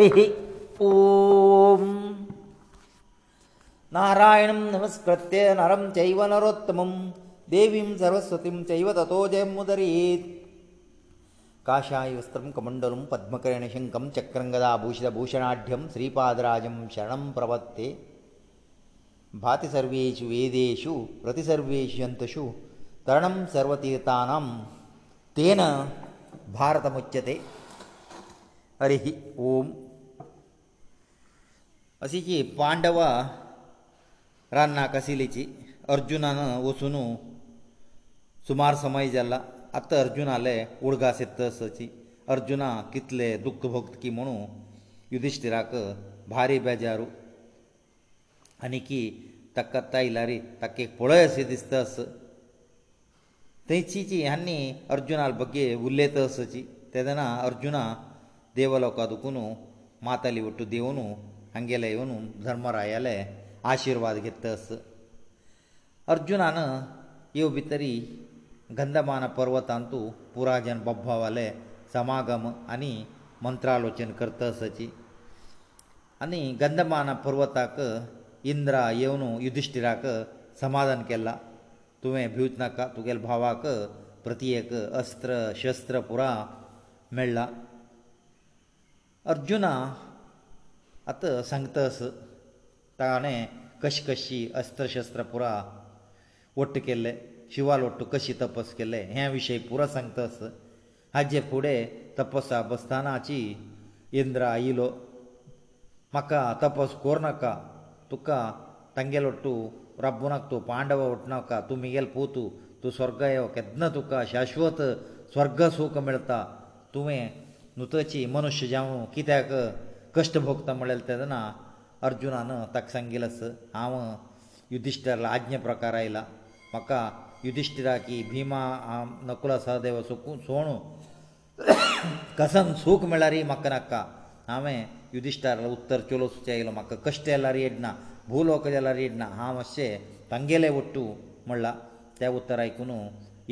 हरी ओम नारायण नमस्कृत्य नरम चैव नरोत्तमम देवीं सरस्वतीं चैव ततो जयं मुदरीत् काशाय वस्त्रं कमण्डलं पद्मकरेण शङ्खं चक्रं गदा भूषित भूषणाढ्यं श्रीपादराजं शरणं प्रवत्ते भाति सर्वेषु वेदेषु प्रति सर्वेषु यन्तषु तरणं सर्वतीर्थानां तेन भारतमुच्यते हरिः ओम् अशी जी पांडवां रान्नाक आशिल्लीची अर्जुनान वचून सुमार समय जाला आतां अर्जून आले उडगास येतसाची अर्जुना कितले दुख्ख भोगत की म्हणू युधिश्टिराक भारी बेजारू आनी की ताका त्या इलारी ताका एक पळय अशें दिसता अस थंयची जी हांणी अर्जुना बगे उलयता तेदना अर्जुना देवलोका दुखून माताली वट्टू देवनू हांगेले येवन धर्मरायाले आशिर्वाद घेतस अर्जुनान येव भितरी गंधमान पर्वतांतू पुराजन बब्भावाले समागम आनी मंत्रालोचन करतसाची आनी गंधमान पर्वताक इंद्रा येवन युधिश्टिराक समाधान केला तुवें भिवच नाका तुगेल भावाक प्रत्येक अस्त्र शस्त्र पुरा मेळ्ळा अर्जुना आतां सांगतास ताणें कशी कशी अस्त्रशस्त्र पुरा वट्ट केल्ले शिवाल वट्ट कशी तपस केले हे विशयी पुरो सांगतास हाजे फुडें तपसा बसतनाची इंद्र आयिल्लो म्हाका तपस कोरनाका तुका तांगेलो वट्टू रब्बू नाका तूं पांडव वटनाका तूं मिगेल पोतू तूं स्वर्ग येव केदना तुका शाश्वत स्वर्ग सुख मेळता तुवें नुतची मनुश्य जावं कित्याक ಕಷ್ಟ ಭೋಕ್ತ ಮಳೆ ತದನ ಅರ್ಜುನನ ತಕ್ಷಂಗಿಲಸು ಆ ಯುಧಿಷ್ಠರ ಅಜ್ಞಾಪ್ರಕಾರ ಇಲ್ಲ ಮಕ್ಕ ಯುಧಿಷ್ಠರ ಕಿ ಭೀಮ ನಕುಲ ಸಹದೇವ ಸುಕು ಸೋಣ ಕಸನ್ ಸುಖ ಮೇಲಾರಿ ಮಕ್ಕನಕ್ಕ ಆಮೆ ಯುಧಿಷ್ಠರ ಉತ್ತರ ಚಲೋ ಸುಚಾಯಿಲ್ಲ ಮಕ್ಕ ಕಷ್ಟೆಲ್ಲಾರಿ ಎಡ್ನಾ ಭೂಲೋಕದಲ್ಲಾರಿ ಎಡ್ನಾ ಆವಶ್ಯ ತಂಗೆಲೇ ಒಟ್ಟು ಮಳ್ಳೆ ತೇ ಉತ್ತರ ಆಯಕನು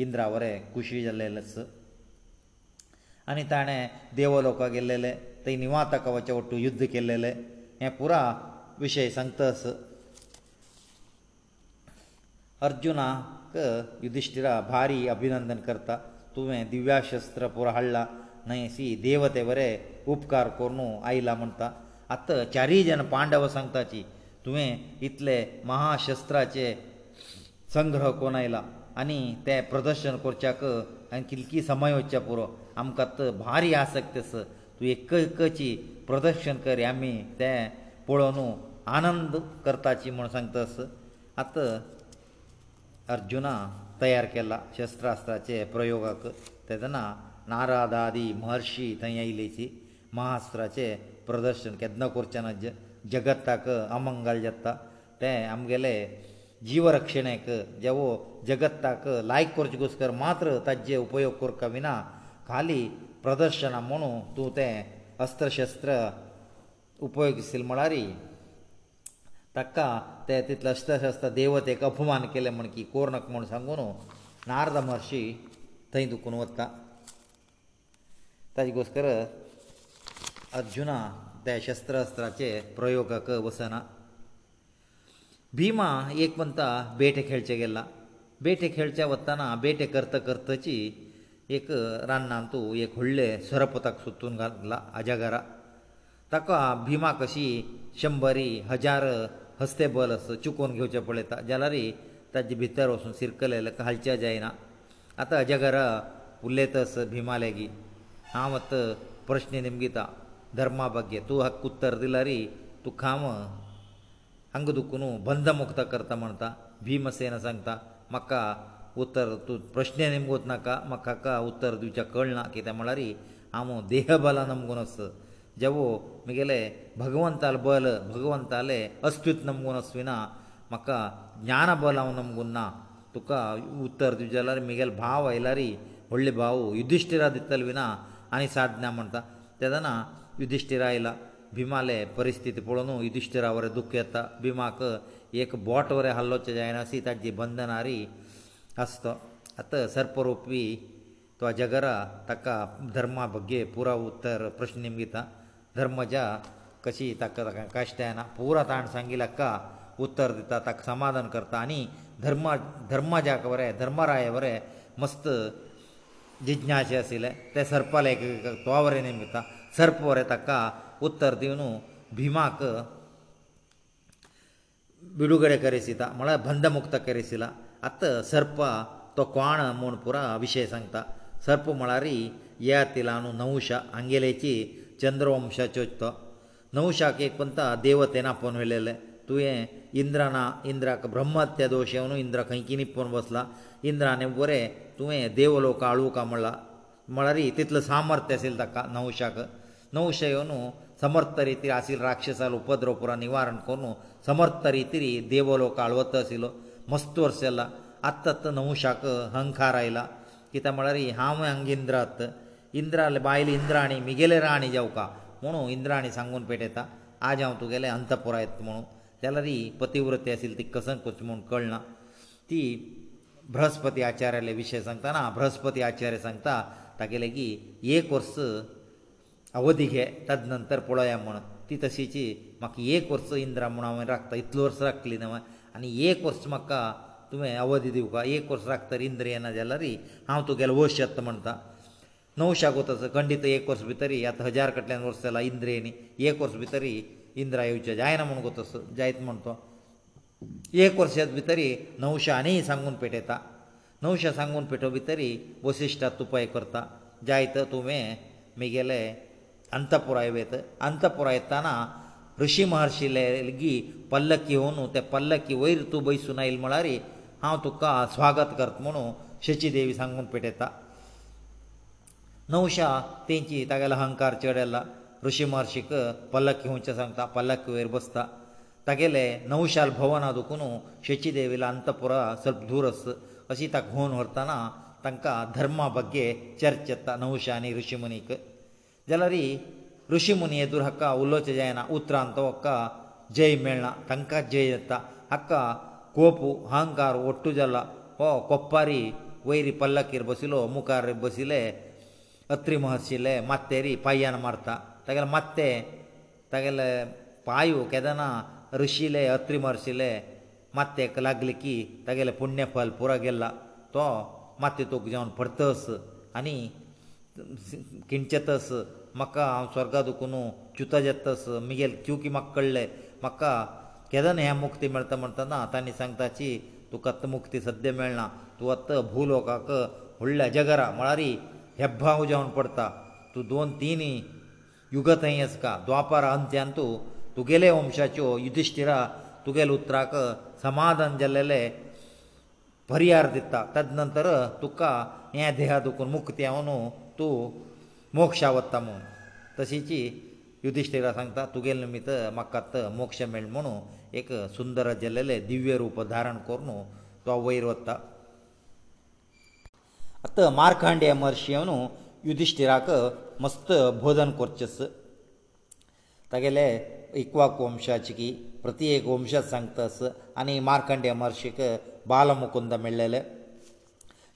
ಇಂದ್ರಾವರೆ ಖುಷಿಜಲ್ಲೆಲ್ಲಸು ಅನಿ ತಾನೆ ದೇವಲೋಕ ಗೆಲ್ಲೆಲೆ थंय निवाता कवच वटू युध्द केल्लेले हें पुरा विशय सांगतास अर्जुनाक युधिश्टिरा भारी अभिनंदन करता तुवें दिव्याशस्त्र पुरो हाडला न्हय सी देवते बरें उपकार करून आयला म्हणटा आतां चारय जन पांडव सांगताची तुवें इतले महाशस्त्राचे संग्रह कोण आयला आनी ते प्रदर्शन करच्याक आनी कितली समय वचचे पुरो आमकां भारी आसक्त आसा तूं एक एकची प्रदर्शन कर आमी तें पळोवन आनंद करताची म्हूण सांगतास आतां अर्जुना तयार केला शस्त्रास्त्राचे प्रयोगाक तेदना नारादादी महर्शी थंय आयिल्लीची महास्त्राचें प्रदर्शन केन्ना करचें ज जगताक अमंगल जाता तें आमगेले जीवरक्षणेक जेवो जगताक लायक करचे कसो कर मात्र ताजे उपयोग करका विना खाली प्रदर्शना म्हणून तूं तें अस्त्रशस्त्र उपयोग म्हळारी ताका ते तितले अस्त्रशस्त्र देव तेका अपमान केले म्हण की कोर्णक म्हूण सांगून नारद महर्शी थंय दुखून वता ताजे गोस्कर अर्जुना ते शस्त्र अस्त्राचे प्रयोगाक वसना भिमा एक म्हणटा बेटे खेळचे गेला बेटे खेळचे वताना बेटे करता करताची एक रान्नांत एक व्हडलें सरपताक सोदून घातलां आज्या घरा ताका भिमा कशी शंबरी हजार हस्तेबल चुकोवन घेवचें पळयता जाल्यार ताजे भितर वचून सिरकले घालचे जायना आतां हाज्या घरा उलयतस भिमा लेगीत हांव आतां प्रश्न निमगिता धर्मा बग्गे तूं हाका उत्तर दिल्यार तूं खाम हांगा दुखून बंद मुक्त करता म्हणटा भिमसेन सांगता म्हाका उतर तूं प्रश्न नेमको नाका म्हाका का उतर दिवचें कळना कित्याक म्हळ्यार हांव देहबला नमगून आस जेवो म्हगेले भगवंताल बल भगवंताले अस्तित्व नमगून आसविना म्हाका ज्ञान बल हांव नमगून ना तुका उतर दिवचें जाल्यार म्हगेलो भाव आयल्यार व्हडले भाव युधिश्टिरा दितले विना आनी साधना म्हणटा तेदना युधिश्टिरा आयला भिमाले परिस्थिती पळोवन युधिश्टिरा वरें दुख्ख येता भिमाक एक बोट वरें हल्लोचें जायना अशी ताजी बंधनारी ಅಸ್ತ ಅತ ಸರ್ಪರೂಪಿ تۆ ಜಗರ ತಕ ಧರ್ಮಭಗೆ پورا ಉತ್ತರ ಪ್ರಶ್ನ ನಿಮಿತ್ತ ಧರ್ಮಜ ಕಸಿ ತಕ ಕಾಷ್ಟಯನ پورا ತಾಣ ಸಂಗಿಲಕ್ಕ ಉತ್ತರ ದಿತ್ತ ತಕ ಸಮಾಧಾನ ಕರ್ತಾನಿ ಧರ್ಮ ಧರ್ಮಜ ಕರೆ ಧರ್ಮರಾಯವರೆ ಮಸ್ತ ಜ್ಞಾಶ್ಯಸಿಲೆ ತ ಸರ್ಪಲೇಕ ತೋವರೆ ನಿಮಿತ್ತ ಸರ್ಪವರೆ ತಕ ಉತ್ತರ ದಿವನು ಭೀಮಕ ವಿರುಗಳೆ ಕರೆಸಿತ ಮಳೆ ಬಂಧಮುಕ್ತ ಕರೆಸिला ಅತ ಸರ್ಪ ತೋಕಾಣ ಮಣಪುರವ ವಿಶೇಷಂತ ಸರ್ಪ ಮಳಾರಿ ಯಾ ತಿಲಾನು ನೌಶಾ ಅಂಗಲೇಚಿ ಚಂದ್ರವಂಶ ಚೋತ ನೌಶಕ ಏಕಂತ ದೇವತೇನಪ್ಪನೊವೆಲ್ಲೆ ತುವೆ ಇಂದ್ರನ ಇಂದ್ರಕ ಬ್ರಹ್ಮತ್ಯ ದೋಷವನು ಇಂದ್ರ ಕಂಕಿ ನಿಪ್ಪನ ಬಸಲ ಇಂದ್ರಾನೆ ወರೆ ತುವೆ ದೇವಲೋಕ ಆಳೂಕ ಮಳ್ಳಾ ಮಳಾರಿ ತಿತ್ಲ ಸಾಮರ್ಥ್ಯ ಅಸೇಲ್ತಾ ನೌಶಕ ನೌಶೇವನು ಸಮರ್ಥ ರೀತಿ ಆಸೀಲ ರಾಕ್ಷಸನ ಉಪದ್ರವೋಪರ ನಿವಾರಣ ಕೋನು ಸಮರ್ಥತೀರಿ ದೇವಲೋಕ ಆಳವತ್ತ ಆಸিলো मस्त वर्स जाला आत्त आत्त नवशाक अहंकार आयला कित्याक म्हळ्यार हांव हांगा इंद्रात इंद्रा बायल इंद्राणी म्हगेले राणी जावका म्हणून इंद्राणी सांगून पेटयता आज हांव तुगेलें अंतपुरा येता म्हणून जाल्यार ही पतिव्रती आशिल्ली ती कसं कोच म्हूण कळना ती बृहस्पती आचार्याले विशय सांगतना बृहस्पती आचार्य सांगता तागेलें की एक वर्स अवधी घे ताज नंतर पळोवया म्हण ती तशीची म्हाका एक वर्स इंद्रा म्हूण हांवें राखता इतलो वर्स राखली न्हय आनी एक वर्स म्हाका तुवें अवधी दिवपा एक वर्स राखतर इंद्र येना जाल्यार हांव तुगेलो वश येता म्हणटा नवशाक वता खंडीत एक वर्स भितर आतां हजार कडल्यान वर्स जाला इंद्रेनी एक वर्स भितर इंद्रा येवचे जायना म्हूण कोता जायत म्हण तो एक वर्सा भितर नवशा आनी सांगून पेटयता नवशा सांगून पेटो भितर वशिश्टा तुपाय करता जायत तुवें म्हगेले अंतपुराय वेत अंतपुराय येताना ऋषी महर्शी लेगी पल्लकी येवन ते पल्लकी वयर तूं बसून आयल म्हळ्यार हांव तुका स्वागत करता म्हणून शची देवी सांगून पेटयता नवशा तेंची तागेलो अहंकार चडयला ऋषी महर्शीक पल्लकी येवचें सांगता पल्लकी वयर बसता तागेले नवशाल भवना दुखून शची देवीला अंतपुरा सर्प दुरस अशी ताका घोवन व्हरतना तांकां धर्मा बगे चर्च येता नवशा आनी ऋषी मुनीक जाल्यार ऋषी मुनी येदूर हाका उलोवचें जायना उतरान तो हाका जय मेळना तांकां जय येता हाका कोप अहंकार ओट्टू जाला हो कोप्पारी वयरी पल्लकीर बसिलो मुखार बसिले अत्री महर्शिले मात्तेरी पायान मारता तागेले मात्ते तागेले पायू केदना ऋषीले अत्री महर्शिले मात्तेक लागले की तागेले पुण्य फल पुरो गेल्ला तो मात्ते तुक जावन परतस आनी किंचतस म्हाका हांव स्वर्गांत दुखून च्युता जेतस मिगेल क्युकी म्हाका कळ्ळें म्हाका केदन हें मुक्ती मेळटा म्हणटना तांणी सांगताची तुका आतां मुक्ती सद्या मेळना तूं आतां भूलोकाक व्हडल्या जगरा म्हळ्यार हेब्भाव जावन पडटा तूं दोन तीन युग थंय आसका द्वापार अंत्यान तूं तुगेले वंशाच्यो युधिश्टिरा तुगेले उतराक समाधान जाल्लेले परिहार दिता तद नंतर तुका हे देहा दुखून मुक्ती हांव न्हू तूं मोक्षा वत्ता म्हूण तशीची युधिश्टिरा सांगता तुगेले निमित्त म्हाका आतां मोक्ष मेळ म्हणून एक सुंदर जल्लेले दिव्य रूप धारण करून तो वयर वता आतां मार्खांडे महर्शीन युधिश्टिराक मस्त भोजन करचेस तागेले इक्वाक वंशाची की प्रत्येक वंशात सांगतास आनी मार्खंडे महर्शीक बालमुकुंद मेळ्ळेले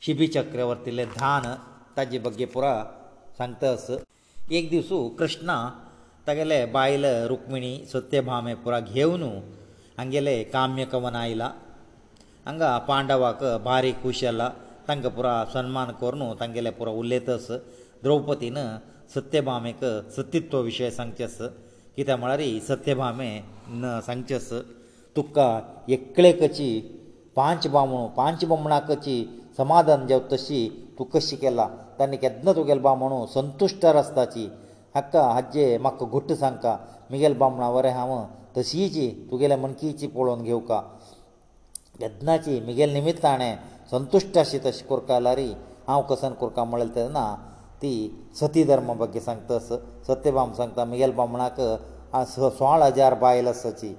शिबी चक्रवर्तीले धान ताजे बगे पुरा सांगता अस एक दिसू कृष्णा तागेले बायल रुक्मिणी सत्यभामे पुराय घेवन हांगेले काम्य कवन आयला हांगा पांडवाक बारीक खूश जाला तांकां पुरो सन्मान करून तांगेले पुरो उलयतस द्रौपदीन सत्यभामेक सतीत्व विशय सांगचेस कित्याक म्हळ्यार सत्यभामे न सांगचेस तुका एकळेकची पांच बामणू पांच बामणाकची समाधान जेव तशी तूं कशी केला ताणी केदना तुगेल बा म्हणू संतुश्ट रस्ताची हक्का हाजे म्हाका घुट्ट सांगता मुगेल बामणा वरें हांव तशीची तुगेले मणकीची पळोवन घेवका यज्ञाची मुगेल निमित्ताणे संतुश्ट अशी तशी कोरका लारी हांव कसन कोरका म्हणलें तेन्ना ती सती धर्म बग्गे सांगता सत्यभाम सांगता मुगेल बामणाक सोळा हजार बायल आसाची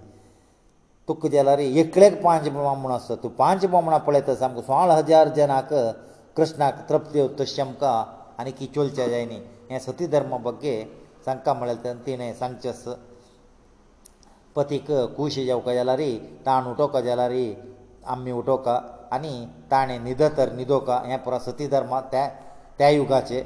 तुका जाल्यार एकलेक पांच बामण आसता तूं पांच बामणां पळयता सामको सोळा हजार जनाक कृष्णाक तृप्तेव तश्यमका आनी की चोलचे जायनी हे सती धर्म बगे सांगता म्हळ्यार तिणें सांगचे पतीक कुशी जेवका जाल्यारी ताण उठोवका जाल्यारी आमी उठोवका आनी ताणें न्हिदत तर न्हिदोवका हे पुरा सती धर्म त्या त्या युगाचे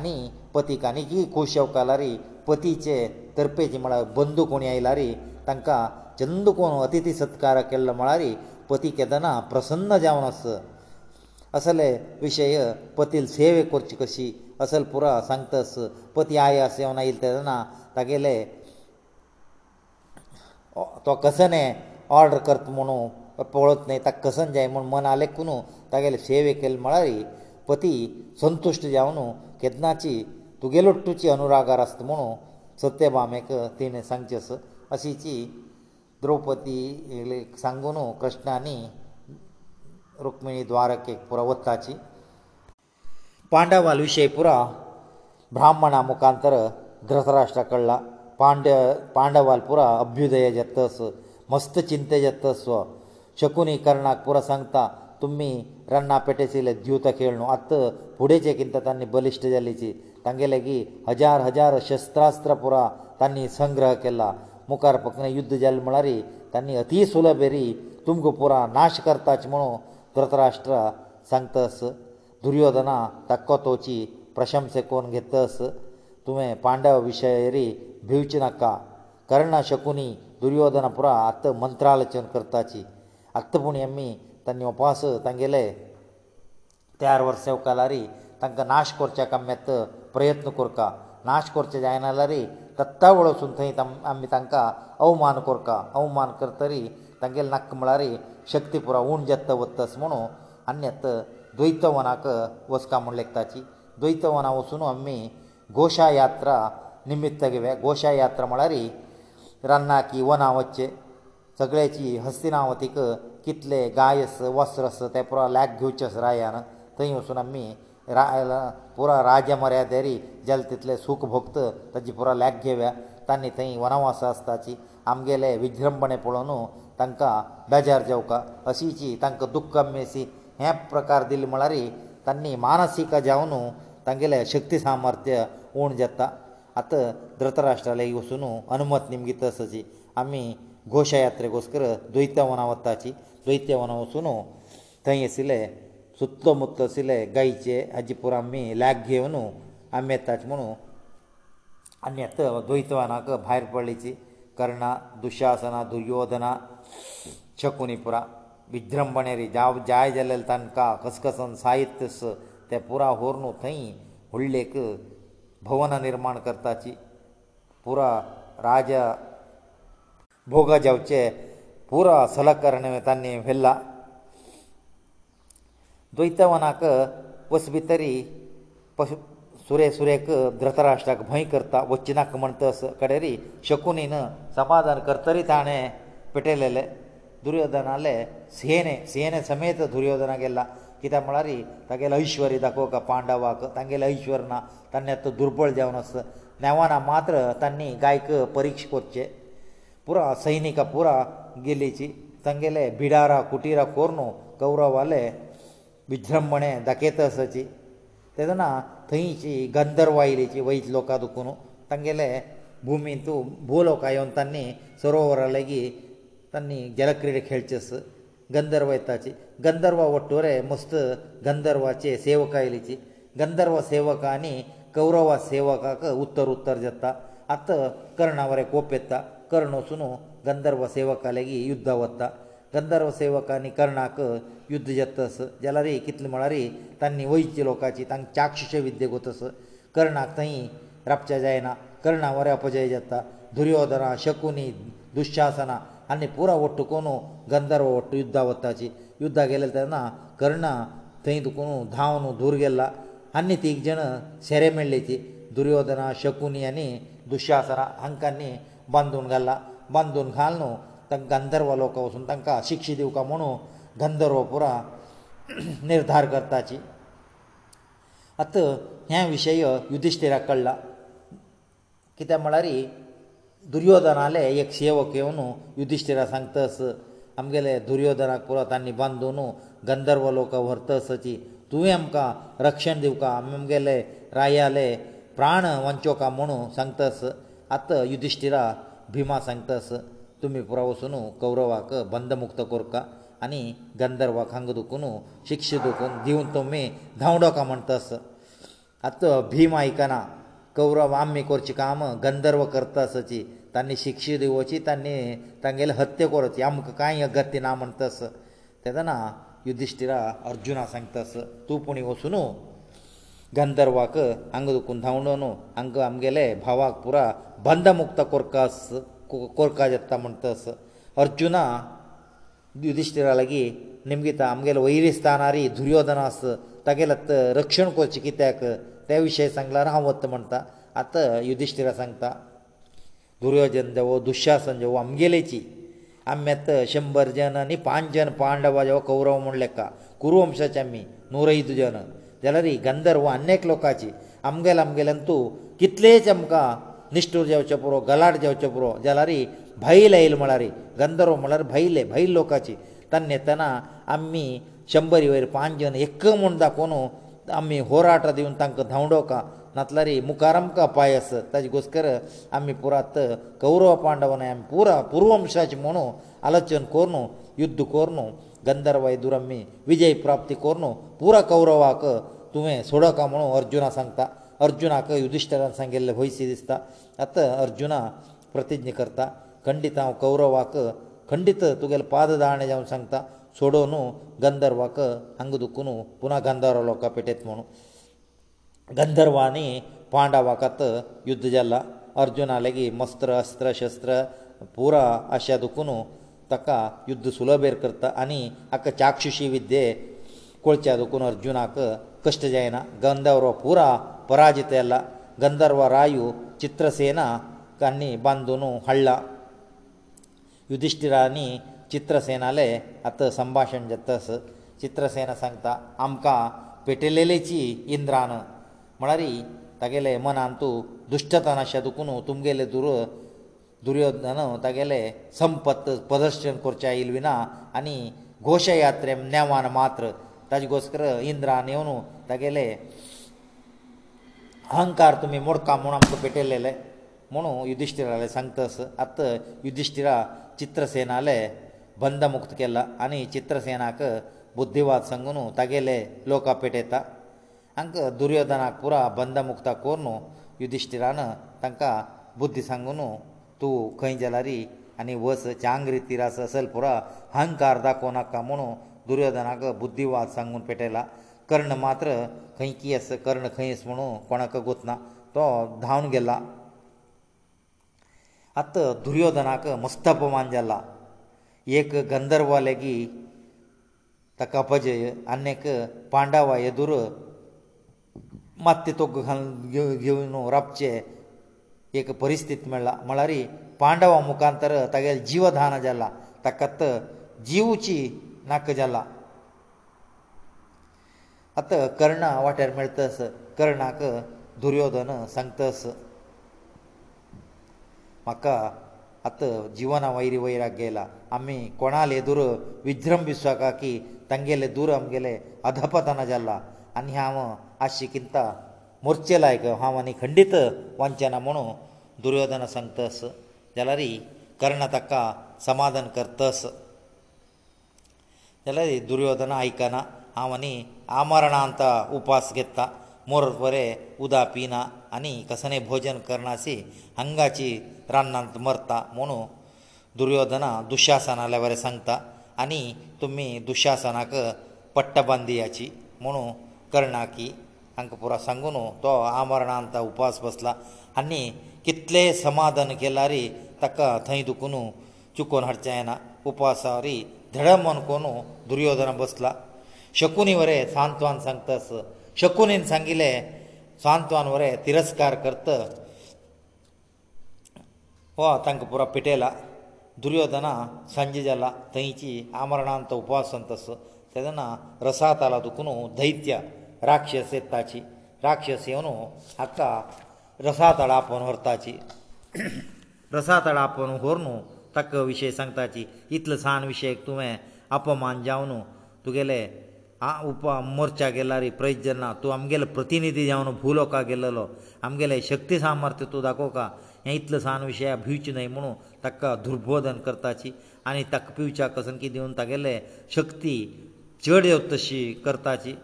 आनी पतीक आनी की खूश येवका जाल्यारी पतीचे तर्पेचे म्हळ्यार बंदू कोणी आयलारी तांकां चंद कोण अतिथी सत्कार केल्लो म्हळ्यारी पती केदना प्रसन्न जावन आसा असले विषय पतील सेवे करची कशी असल पुरो सांगतस पती आय असं आयले तेदना तागेले तो कसने ऑर्डर करत म्हणू पळत न्हय ताका कसन जाय म्हूण मन आलेकू न्हू तागेले सेवे केले म्हळ्यार पती संतुश्ट जावन केदनाची तुगेलो तुची अनुरागार आसता म्हणू सत्यभामेक तिणें सांगचेस अशीची द्रौपदी सांगून कृष्णानी रुक्मिणी द्वारक एक पुरवत्ताची पांडवाल विशय पुरा ब्राह्मणा मुखांतर धृतराष्ट्रा कळला पांडव पांडवाल पुरा अभ्युदय जत्तस मस्त चिंते जत्तस्व शकुनी कर्णाक पुरा सांगता तुमी रन्ना पेटयसले द्युत खेळ न्हू आत फुडेचे किंत तांणी बलिश्ट जाल्लीची तांगेले की हजार हजार शस्त्रास्त्र पुरा तांणी संग्रह केला मुखार पक्ने युद्ध जाले म्हळ्यार तांणी अतिसुलभेरी तुमकां पुरा नाश करताचे म्हणून धृतराष्ट्र सांगतस दुर्योधना ताको तोची प्रशंस कोण घेतस तुवें पांडव विशयरी भिवचे नाका कर्णा शकुनी दुर्योधन पुरा आत्त मंत्रालोचन करताची आत्तपुणी आमी तांणी उपास तांगेले चार वर्स कालारी तांकां नाश करच्या कम्यात प्रयत्न करका नाश करचे जायना जाल्यार तत्ता वळसून थंय आमी तांकां अवमान करका अवमान करतरी तांगेले नाक म्हळ्यार शक्ती पुरो उण जेत्ता वत्तस म्हणू आनी येत द्वैतवनाक वचका म्हूण लेखताची द्वैतवना वचून आमी घोशा यात्रा निमित्त घेवे घोशा यात्रा म्हळ्यार रान्नां की वनां वच्चे सगळ्याची हस्तिनावतीक कितले गायस वस्त्रस ते पुरो लॅक घेवचेस रायान थंय वचून आमी रा पुरो राजा मर्यादेरी जाल्यार तितले सुख भोक्त ताजी पुरो लॅक घेव्या तांणी थंय वनवासा आसताची आमगेले विज्रंभणे पळोवन ತಂಕ ಬಜಾರ್ ಜೌಕ ಅಸಿಚಿ ತಂಕ ದುಕ್ಕಮ್ಮೆಸಿ ह्या प्रकार दिल मळारे ತನ್ನಿ ಮಾನಸಿಕ ಜ าว ನು ತಂಗિલે ಶಕ್ತಿ ಸಾಮರ್ಥ್ಯ ಉಣ جاتا ಆತ ದೃತರಾಷ್ಟ್ರಲೆ ಇವಸುನು ಅನುಮತ್ ನಿಮಗೆ ತಸಸಿ ಅಮಿ ಘೋಷ ಯಾತ್ರೆ ಗೋಸ್ಕರ ದ್ವೈತ ವನವತ್ತಾಚಿ ದ್ವೈತ ವನವಸುನು ತೈಸಿಲೆ ಸುತ್ತಮುತ್ತ ಸಿಲೆ ಗೈಚೆ ಅಜಿಪುರ ಅಮಿ लाग घेवनु ಅಮ್ಮೆ ತಚ್ ಮणू ಅನ್ಯತ ದ್ವೈತ ವನಕ ಫಾಯರ್ ಪರ್ಲಿಚಿ ಕರ್ಣ ದುಶಾಸನ ದುರ್ಯೋಧನ शकुनी पुरा विज्रंभणे रे जाव जाय जाले तांकां कसकसन साहित्यस ते पुरा होर न्हू थंय व्हडलेक भवनां निर्माण करताची पुरा राजा भोगा जावचे पुरा सलकरण तांणी व्हेल्ला द्वैतवनाक वस भितरी पशु सुरे सुरेक धृतराष्ट्राक भंय करता वचनाक म्हणटा कडेरी शकुनीन समाधान करतरी ताणें ಪಟೇಲೆಲೆ ದುರ್ಯೋಧನale ಸೇನೆ ಸೇನೆ ಸಮೇತ ದುರ್ಯೋಧನಗೆಲ್ಲ ಕಿತಮೊಳರಿ ತಗೆಲ ಐಶ್ವರ್ಯ ದಕೋಕ ಪಾಂಡವಾಕ ತಗೆಲ ಐಶ್ವರ್ಯನ ತನ್ನೆತ್ತ ದುರ್ಬಲ ದೇವನಸ್ತ ನೇವಾನಾ ಮಾತ್ರ ತನ್ನಿ ಗಾಯಕ ಪರೀಕ್ಷೆ ಕೊಚ್ಚೆ پورا ಸೈನಿಕಾ پورا ಗೆಲೇಚಿ ತಂಗೆಲೆ ಬಿಡಾರಾ ಕುಟಿರಾ ಕೋರ್ನು ಕೌರವಾಲೆ ವಿಜ್ರಮಣೆ ದಕೇತಾಸಾಚಿ ತದನ ತೈಂಚಿ ಗಂಧರ್ವಾಯಿಲೆಚಿ ವೈತ್ ಲೋಕದ ಕುನು ತಂಗೆಲೆ ಭೂಮಿಯಂತ ಭೂಲೋಕಾಯಂತನ್ನಿ ಸರೋವರಲಗೆ तांणी जलक्रीडे खेळचेस गंधर्व येताची गंधर्व वट्टोरे मस्त गंधर्वाचे सेवक आयलीची गंधर्व सेवक आनी कौरव सेवकाक उत्तर उत्तर जाता आत कर्णावरे कोप येता कर्ण वचून गंधर्व सेवका लेगीत युद्धा वता गंधर्व सेवक आनी कर्णाक युध्द जातस जाल्यार कितले म्हळ्यार तांणी वयची लोकांची तांकां चाक्षुश विद्येक वतस कर्णाक थंय रापचें जायना कर्णावरे अपजय जाता दुर्योधना शकुनी दुशासना ಅನ್ನೇ پورا ಒಟ್ಟುಕೋನು ಗಂಧರ ಒಟ್ಟು ಯುದ್ಧವತ್ತಾಜಿ ಯುದ್ಧ ಗೆಲ್ಲೋದನ ಕರ್ಣ ತೇಂದಕನು ಧಾವನು ದೂರ ಗೆಲ್ಲ ಅನ್ನಿತಿ ಈ ಜನ ಶರೆಮೆಳ್ಲಿತಿ ದುರ್ಯೋಧನ ಶಕುನಿ ಅನಿ ದುಶಾಸರ ಹಂಕನ್ನಿ ಬಂಧುನ ಗಲ್ಲ ಬಂಧುನ घालನು ತ ಗಂಧರ ವಲೋಕವ ಸುಂತಂಕ ಅಶಿಕ್ಷಿದೀವ ಕಮನು ಗಂಧರೋಪರ ನಿರ್ಧಾರ ಕರ್ತಾಚಿ ಅತ 햐 ವಿಷಯ ಯುಧಿಷ್ಠಿರಕಳ್ಳ ಕಿತೆ ಮಳರಿ दुर्योधनाले एक सेवक येवन युधिश्टिरा सांगतस आमगेले दुर्योधनाक पुरो तांणी बांदून गंधर्व लोकां व्हरतसची तुवें आमकां रक्षण दिवका आमी आमगेले रायाले प्राण वंचो का म्हणू सांगतस आत युधिश्टिरा भिमा सांगतस तुमी पुरो वचून कौरवाक बंदमुक्त करका आनी गंधर्वाक खांग दुखून शिक्षा दुखून दिवन तुमी धांवडो का म्हणटस आत भीम आयकना कौरव आमी करचें काम गंधर्व करता सची तांणी शिक्षा दिवची तांणी तांगेले हत्या करची आमकां कांय अगत्य ना म्हण तस तेदना युधिश्टिरा अर्जुना सांगता तस तूं पुणी वचून गंधर्वाक हांगा दुखून धांवडोन हांगा आमगेले भावाक पुरा बंदमुक्त कोरकास कोरका जाता म्हण तस अर्जुना युधिश्टिरा लागी निमगीता आमगेले वैरी स्थानारी दुर्योधनास तागेले रक्षण करचें कित्याक ते विशयी सांगल्यार हांव वत म्हणटा आतां युधिश्टिरा सांगता दुर्योधन देवो दुशासन देवो आमगेलेची आमी आतां शंबर जन आनी पांच जन पांडवा देवो कौरव म्हूण लेखा कुरुवंशाचे आमी नूर ऐद जन जाल्यार ही गंधर्व अनेक लोकांची आमगेले आमगेल्यान तूं कितलेच आमकां निश्ठूर जेवचे पुरो गलाट जेवचे पुरो जाल्यार भैल आयल म्हळ्यार गंधर्व म्हळ्यार भैले भैल लोकांची तान्न येतना आमी शंबरी वयर पांच जन एक म्हूण दाखोवन आमी होराट दिवन तांकां धांवडोका नातल्यार मुखारामका पांय आसत ताजे घोस्कर आमी पुरात कौरव पांडवान आमी पुरा पुर्वंशाचे म्हणू आलोचन कोर न्हू युध्द कोर न्हू गंधर्वय दूर आमी विजय प्राप्ती कोर न्हू पुरा कौरवाक तुवें सोडोका म्हणून अर्जुना सांगता अर्जुनाक युधिश्टरान सांगिल्लें वयशी दिसता आतां अर्जुना प्रतिज्ञ करता खंडीत हांव कौरवाक खंडीत तुगेले पाद दाणें जावन सांगता சோடونو ಗಂಧರ್ವಾಕ ಹಂಗದುಕುನು ಪುನ ಗಂಧರ ಲೋಕ เป ಟ್ಟೆತ್ಮೋನು ಗಂಧರ್ವಾನಿ ಪಾಂಡವಕತ್ ಯುದ್ಧಜಲ್ಲ ಅರ್ಜುನನಲೆಗೆ ಮಸ್ತ್ರ ಅಸ್ತ್ರ ಶಸ್ತ್ರ پورا ಆಶಯದಕುನು ತಕ ಯುದ್ಧ ಸುಲಭೀರ್ ಕರ್ತ ಅನಿ ಅಕ ಚಾಕ್ಷುಷಿ ವಿದ್ಯೆ ಕೊಳ್ಚಾದುಕುನು ಅರ್ಜುನಕ ಕಷ್ಟಜೇನ ಗಂದವರ پورا पराಜಿತೈಲ್ಲ ಗಂಧರ್ವರಾಯು ಚಿತ್ರ ಸೇನಾ ಕನ್ನಿ ಬಂದುನು ಹಳ್ಳ ಯುದಿಷ್ಠಿರಾನಿ चित्रसेनाले आतां संभाशण जातस चित्रसेना सांगता आमकां पेटयलेलेची इंद्रान म्हळ्यार तागेले मनान तूं दुश्टतन अशें दुखून तुमगेले दुर दुर्योधन तागेले संपत्त प्रदर्शन करचें आयिल्विना आनी घोशयात्रे नेवान मात्र ताजे गोस्कर इंद्रान येवन तागेले अहंकार तुमी मोडका म्हूण आमकां पेटयलेले म्हुणू युधिश्टिराले सांगतस आतां युधिश्टिरा चित्रसेनाले बंद मुक्त केला आनी चित्रसेनाक बुद्धिवाद सांगून तागेले लोका पेटयता हांकां दुर्योधनाक पुरो बंद मुक्त करून युधिश्टिरान तांकां बुद्धी सांगून तूं खंय जालारी आनी वस चांग्री तिरास असल पुरो हंकार दाखोव नाका म्हणून दुर्योधनाक बुद्धिवाद सांगून पेटयला कर्ण मात्र खंय की आस कर्ण खंय आस म्हणून कोणाक गोतना तो धांवन गेला आतां दुर्योधनाक मस्त अपमान जाला एक गंधर्व लेगीत ताका अपजय आनीक पांडवा येदूर मात्ती तोग घेवन रावचे एक परिस्थिती मेळ्ळा म्हळ्यार पांडवा मुखांतर तागेले जिवधान जाला ताकात जिवची नाक जाला आत कर्णा वाट्यार मेळतस कर्णाक दुर्योधन सांगतस म्हाका ಅತ ಜೀವನ ವೈರಿ ವೈರಾಗ್ಯ ಲಾ ಅಮಿ ಕೋಣಾ ಲೆದುರು ವಿಜ್ರಂ ವಿಶ್ವಕಾಕಿ ತಂಗೆಲೆ ದೂರ ಅಮಗೆಲೆ ಅದಪತನಜಲ್ಲ ಅನ್ಯಾಮ ಆಶಿಕಿಂತ ಮೂರ್ಚೆ ಲೈಗ ವಾಮನಿ ಖಂಡಿತ ವಂಚನ ಮನೋ ದುರ್ಯೋಧನ ಸಂತಸ ಜಲರಿ ಕರ್ಣ ತಕ್ಕ ಸಮಾದನ ಕರ್ತಸ ಜಲರಿ ದುರ್ಯೋಧನ ಆಯಕನ ಆವನಿ ಆಮರಣ ಅಂತ ಉಪಾಸ ಗೆತ್ತಾ ಮೊರವರೆ ಉದಾ ಪೀನಾ ಅನಿ ಕಸನೆ ಭೋಜನ ಕರ್ನಾಸಿ ಹಂಗಾಚಿ ರಣ್ಣಂತ ಮರ್ತಾ ಮನು ದುರ್ಯೋಧನ ದುಶ್ಯಾಸನಲವರೆ ಸಂತಾ ಅನಿ ತುಮ್ಮಿ ದುಶ್ಯಾಸನಕ ಪಟ್ಟಬಂದಿಯಾಚಿ ಮನು ಕರ್ಣಾಕಿ ಅಂಕಪುರ ಸಂಗುನು ತೋ ಆಮರಣಂತ ಉಪವಾಸ ಬಸ್ಲಾ ಅನಿ ಕಿತ್ಲೆ ಸಮಾಧಾನ ಕೆಲಾರಿ ತಕ ಥೈ ದುಕುನು ಚುಕೋನ ಹರ್ಚಾಯನ ಉಪವಾಸರಿ ದೃಢ ಮನ್ಕೋನು ದುರ್ಯೋಧನ ಬಸ್ಲಾ ಶಕುನಿವರೆ ಸಾಂತ್ವಾನ್ ಸಂತಸ शकुनीन सांगिले सांतवान वरे तिरस्कार करत हो तांकां पुरो पिटयला दुर्योधना सांजे जाला थंयची आमरणांत उपासंत आस तेदना रसा ताला दुखून दैत्य राक्षस येताची राक्षस येवन हाका रसा तळापोवन व्हरताची रसा तळापोवन व्हर न्हू ताका विशय सांगताची इतलो सान विशयक तुवें अपमान जावन तुगेले आ उपा मोर्चा गेला रे प्रयत जेन्ना तूं आमगेलो प्रतिनिधी जावन भूलोकाक गेल्लो आमगेले शक्ती सामर्थ्य तूं दाखोवका हें इतलो सान विशय भिवचें न्हय म्हुणू ताका दुर्बोधन करताची आनी ताका पिवच्या कसनकी दिवन तागेले शक्ती चड येवत तशी करताची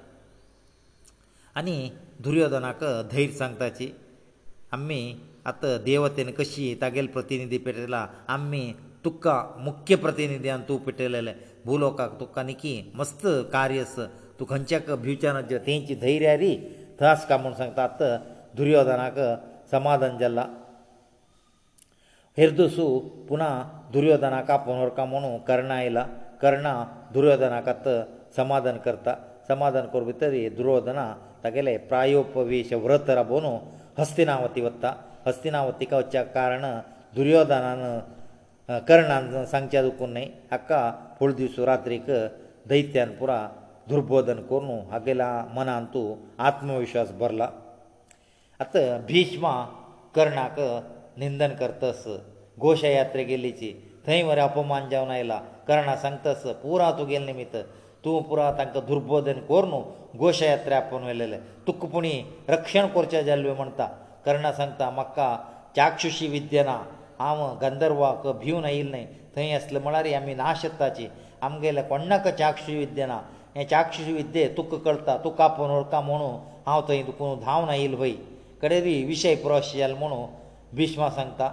आनी दुर्योधनाक धैर्य सांगताची आमी आतां देवतेन कशी तागेले प्रतिनिधी पेटयला आमी तुका मुख्य प्रतिनिधीन तूं पेटयलेले भूलोकाक तुका आनी की मस्त कार्य आस तूं खंयच्याक भिवच्यान तेंची धैर्य री थंय आसका म्हूण सांगता आत दुर्योधनाक समाधान जाल्ला हेरदुसू पुना दुर्योधनाक आपोनोरका म्हुणू कर्ण आयला कर्णा दुर्योधनाक आत समाधान करता समाधान कर भितर दुर्योधना तागेले प्रायोपवेश व्रत राबोवन हस्तिनावती वता हस्तिनावतीक वच्या कारण दुर्योधनान ಕರ್ಣನ ಸಂಖ್ಯಾದಕುನೆ ಅಕ್ಕ ಪುಳ್ದಿಸು ರಾತ್ರಿಕ ದೈತ್ಯನಪುರ ದುರ್ಬೋಧನ ಕೊರ್ನು ಅಗೆಲ ಮನಂತು ಆತ್ಮವಿಶ್ವಾಸ ಬರಲ ಅತ ಭೀಷ್ಮ ಕರ್ಣಕ ನಿಂದನ ಕರ್ತಸ ಘೋಷಾ ಯಾತ್ರೆ ಗೆಲ್ಲಿಚಿ ತೈವರ ಅಪಮಾನ ಜಾವನ ಐಲ ಕರ್ಣ ಸಂತಸ ಪೂರಾ ತು ಗೆಲ್ ನಿಮಿತ ತು ಪೂರಾ ತಂಕ ದುರ್ಬೋಧನ ಕೊರ್ನು ಘೋಷಾ ಯಾತ್ರೆ ಅಪನ ವೆಲ್ಲೆ ತುಕ್ಕುಪುಣಿ ರಕ್ಷಣ ಕೊರ್ಚ ಜಲ್ವೆ ಮಂತ ಕರ್ಣ ಸಂತ ಮಕ್ಕ ಚಾಕ್ಷುಷಿ ವಿದ್ಯನಾ हांव गंधर्वाक भिवन आयिल्लें थंय आसलें म्हळ्यार आमी नाशत्ताची आमगेल्या कोणाक चाक्षुशी विद्या ना हे चाक्षुशी विद्ये तुका कळटा तुका आपोवन ओळखा म्हणून हांव थंय दुखून धांवन आयिल्लो भय कडे रे विशय प्रश जाल म्हणून भिश्म सांगता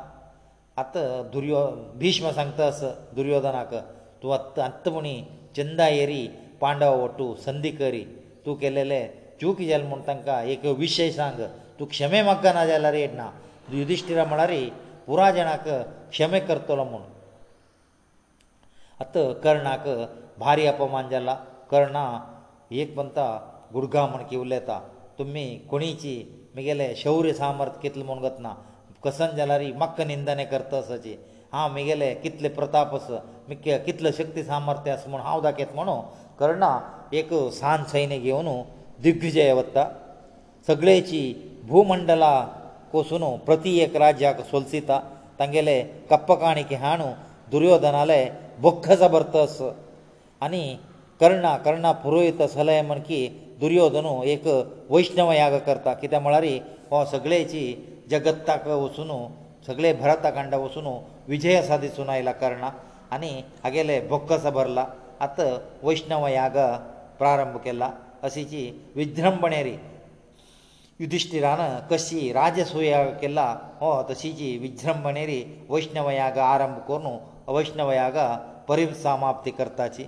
आतां दुर्यो भिश्म सांगता अस दुर्योधनाक तूं आत्त आत्त म्हणी चंदा येरी पांडव वटू संदी करी तूं केलेले चूक जाल म्हूण तांकां एक विशय सांग तूं क्षमे मागना जाल्यार रेट ना युधिश्टिरा म्हळ्यार पुराय जाणाक क्षमे करतलो म्हूण आतां कर्णाक भारी अपमान जाला कर्णा एक पंता गुडगांव म्हूण की उलयता तुमी कोणीची म्हगेलें शौर्य सामर्थ कितलें म्हूण करतना कसन जाल्यार मक्क निंदने करतासाची हांव म्हगेलें कितले प्रताप आस मुख्य कितलो शक्ती सामर्थ्य आसा म्हूण हांव दाखयत म्हणू कर्णा एक सान सैन्य घेवन दिग्विजय वता सगळेची भूमंडला कोसून प्रती एक राज्याक सोलसिता तांगेले कप्प काणिके हाणू दुर्योधनाले बोख्ख जबरतस आनी कर्णा कर्णा पुरोहित आसले म्हण की दुर्योधन एक वैष्णव याग करता कित्याक म्हळ्यार हो सगळेची जगत्ताक वचून सगळे भरताकांडा वचून विजय आसा दिसून आयला कर्णा आनी हागेले बोक्कस भरला आतां वैष्णव याग प्रारंभ केला अशीची विज्रंभणेरी युधिश्टिरान कशी राजसूय केला हो तशीची विजृंभणेरी वैष्णवयाग आरंभ करून वैष्णवयाग परिसमाप्ती करताची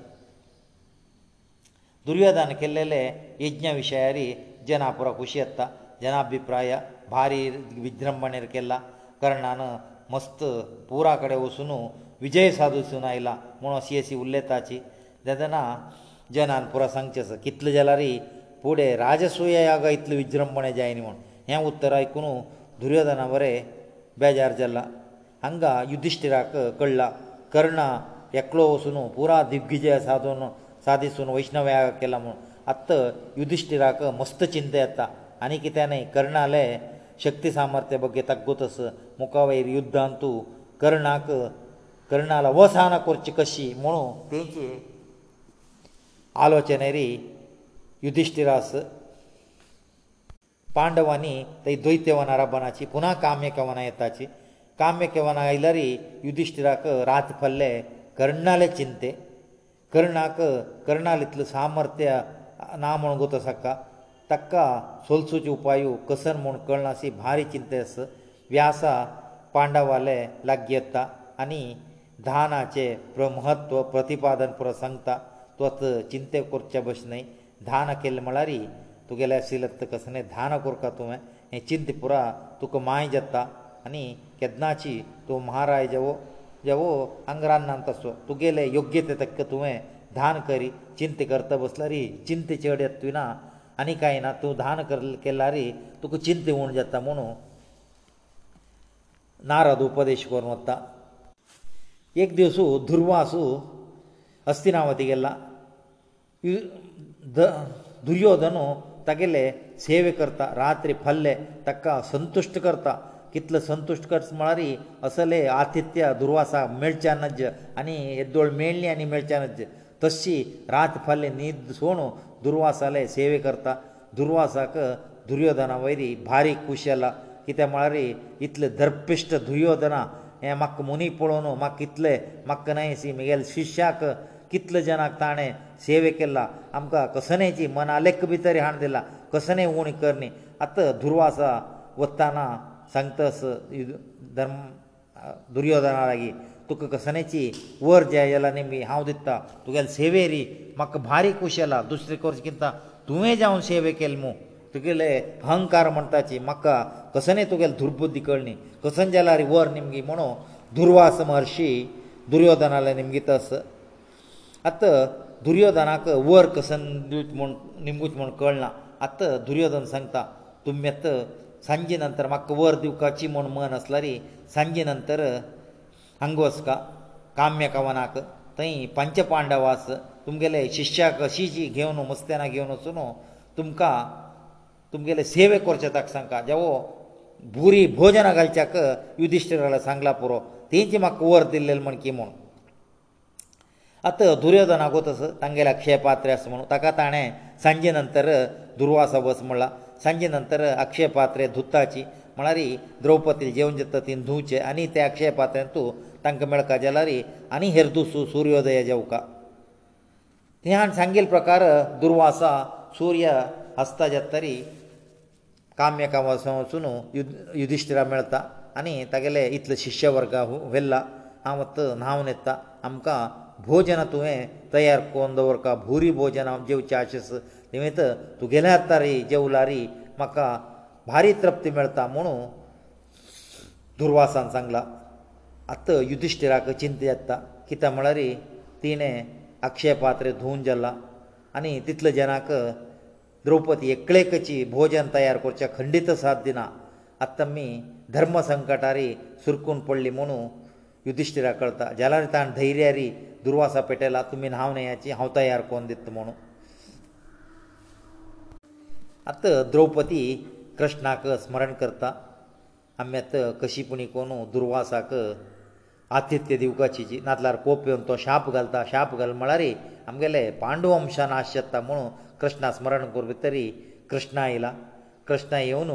दुर्योधन केल्लेले यज्ञ विशयारी जना पुरो खुशी येता जनाभिप्राय भारी विजृंभणेर केला कर्णान मस्त पुरा कडेन वचून विजय साधू सून आयला म्हूण अशी अशी उलयताची जेदना जनान पुरो सांगचे कितले जाल्यार फुडें राजसूय आगा इतलो विज्रंभणे जायनी म्हूण हें उत्तर आयकून दुर्योधना बरें बेजार जाला हांगा युधिश्टिराक कळला कर्णा एकलो वचून पुरा दिग्गजय साधून सादिसून वैष्णव याग केला म्हूण आत्तां युधिश्टिराक मस्त चिंत येता आनी कितें न्हय कर्णाले शक्ती सामर्थ्य बगे तग्गूतस मुखा वयर युध्दांतू कर्णाक कर्णाला वसाना करची कशी म्हुणू आलोचने री युधिश्टिरास पांडवांनी थंय द्वैत्य वनारां बनाची पुना काम्यक वनां येताची काम्यक वनां आयल्यार युधिश्टिराक रात पडले कर्णाले चिंते कर्णाक कर्णाल इतलो सामर्थ्य ना म्हूण गोत आसा ताका सोलसुचे उपाय कसन म्हूण कळना अशी भारी चिंते आस व्यासा पांडवाले लागी येता आनी धानाचे प्र महत्व प्रतिपादन पुरो सांगता तो चिंते करचे बशेन न्हय ध्यान केल्ले म्हळ्यार तुगेले शिलत कसले ध्यान कोरता तुवें हें चिंत पुरा तुका माय जाता आनी केदनाची तूं महाराज जेवो जेवो आंगरान्नांत आसो तुगेले योग्यते तक्क तुवें ध्यान करी चिंत करता बसल्यार चिंत चड येत ना आनी कांय ना तूं ध्यान केल्यार तुका चिंत उण जाता म्हणून नारद उपदेश करून वता एक दिवसू ध्रुवासू अस्तिनावती गेला दुर्योधनो तागेले सेवे करता रात्री फल्ले ताका संतुश्ट करता कितलो संतुश्ट करता म्हळ्यार असले आतिथ्य दुर्वासा मेळचे नज आनी येदोळ मेळ्ळी आनी मेळचे नज तशी रात फल्ले न्हीद सोण दुर्वासाले सेवे करता दुर्वासाक दुर्योधना वयरी भारी खुशी जाला कित्याक म्हळ्यार इतले दर्पिश्ट दुर्योधना हे म्हाका मुनी पळोवन म्हाका इतले म्हाका न्हय सी म्हगेल्या शिश्याक कितले जनाक ताणें सेवे केला आमकां कसनेची मना लेख भितर हाण दिला कसने उण कर न्ही आतां दुर्वासा वत्ताना सांगतस धर्म दुर्योधना लागीं तुका कसनेची वर जाय जाला न्ही बी हांव दिता तुगेले सेवेरी म्हाका भारी खुशी जाला दुसरे कोर्स चिंता तुवें जावन सेवे केले मू तुगेले अहंकार म्हणटाची म्हाका कसने तुगेले दुर्बुद्धी कळनी कसन जाला रे वर निमगी म्हणून दुर्वास महर्शी दुर्योधनाले निमगी तस आतां दुर्योधनाक वर कसन दिवच म्हूण निमगूच म्हूण कळना आतां दुर्योधन सांगता तुमी आतां सांजे नंतर म्हाका वर दिवपाची म्हूण मन आसल्यारी सांजे नंतर हांग वचका काम्यकवनाक थंय पंच पांडव आस तुमगेले शिश्याक अशी जी घेवन मस्त्यानां घेवन वचून तुमकां तुमगेले सेवे करचे ताका सांगता जेवो भुरी भोजनां घालच्याक युधिश्टराला सांगला पुरो तेंचे म्हाका वर दिल्लेले म्हण की म्हूण आतां दुर्योधनाकूच आसा तांगेल्या अक्षयपात्र आसा म्हणून ताका ताणें सांजे नंतर दुर्वासा बस म्हणला सांजे नंतर अक्षय पात्रे धुताची म्हळ्यार द्रौपदी जेवन जाता तीन धुवचे आनी ते अक्षय पात्र्यान तूं तांकां मेळका जाल्यार आनी हेरदूस सुर्योदय जेवका तिहान सांगिल्ले प्रकार दुर्वासा सूर्य हस्ता जाता तरी काम्यका वचून युद, युधिश्टिरा मेळता आनी तागेले इतले शिश्य वर्ग व्हेल्ला हांव आतां न्हांवन येता आमकां भोजन तुवें तयार कोन दवरता भुरी भोजन हांव जेवचें आशेस निमित्त तुगेले आतां रे जेवलारी म्हाका भारी तृप्ती मेळटा म्हणून दुर्वासान सांगलां आतां युधिश्टिराक चिंता येता कित्याक म्हळ्यार तिणें अक्षय पात्र धुवन जाला आनी तितले जनाक द्रौपदी एकलेकची भोजन तयार करचें खंडीत साध्य ना आतां मी धर्म संकटारी सुरकून पडली म्हणून युधिश्टिराक कळटा जाल्यार ताणें धैर्यारी दुर्वासा पेटयला तुमी न्हांव न्हय हाची हांव तयार कोन दिता म्हणून आतां द्रौपदी कृष्णाक स्मरण करता आमी आतां कशीपणी कोण दुर्वासाक आतिथ्य दिवपाची जी नातल्यार कोप येवन तो शाप घालता शाप घाल म्हळ्यार आमगेले पांडू वंशान आश जाता म्हणून कृष्णा स्मरण करपे तरी कृष्णा येयला कृष्णा येवन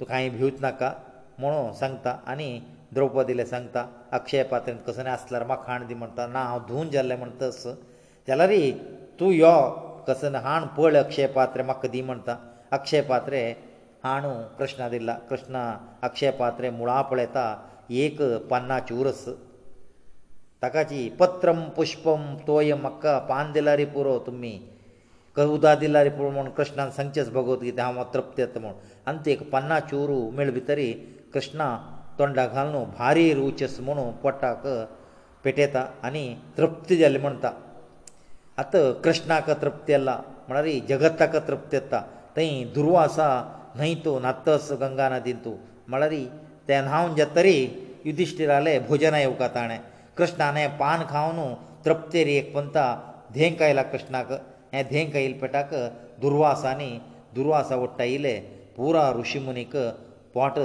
तुका हांयें भिवच नाका म्हणून सांगता आनी द्रौपदीलें सांगता अक्षय पात्रेन कसोनी आसल्यार म्हाका खाण दी म्हणटा ना हांव धुवन जाल्लें म्हणटा तस जाल्यार तूं यो कसन हाण पळ अक्षय पात्रे म्हाका दी म्हणटा अक्षय पात्रे हाणू कृष्णा दिला कृष्णा अक्षय पात्रे मुळां पळयता एक पन्ना चुरस ताकाची पत्रम पुश्पम तोय म्हाका पान दिला रे पुरो तुमी उदा दिला रे पुरो म्हूण कृष्णान सांगचेच भगवत गीता हांव तृप्त येता म्हूण आनी ती एक पन्ना चुरू मेळ भितरी कृष्णा तोंडाक घालून भारी रुचस म्हणून पोटाक पेटयता आनी तृप्ती जाली म्हणटा आतां कृष्णाक तृप्ती येला म्हणल्यार जगताक तृप्ती येता थंय दुर्वा आसा न्हय तूं नातस गंगा नदीन तूं म्हळ्यार ते न्हांवन जे तरी युधिश्टिराले भोजना येवका ताणें कृष्णाने पान खावन तृप्तेरी एक पंथा धेंक आयला कृष्णाक हें धेंक आयिल्ले पेटाक दुर्वासांनी दुर्वासा वट्टा येयले पुरा ऋषी मुनीक पोट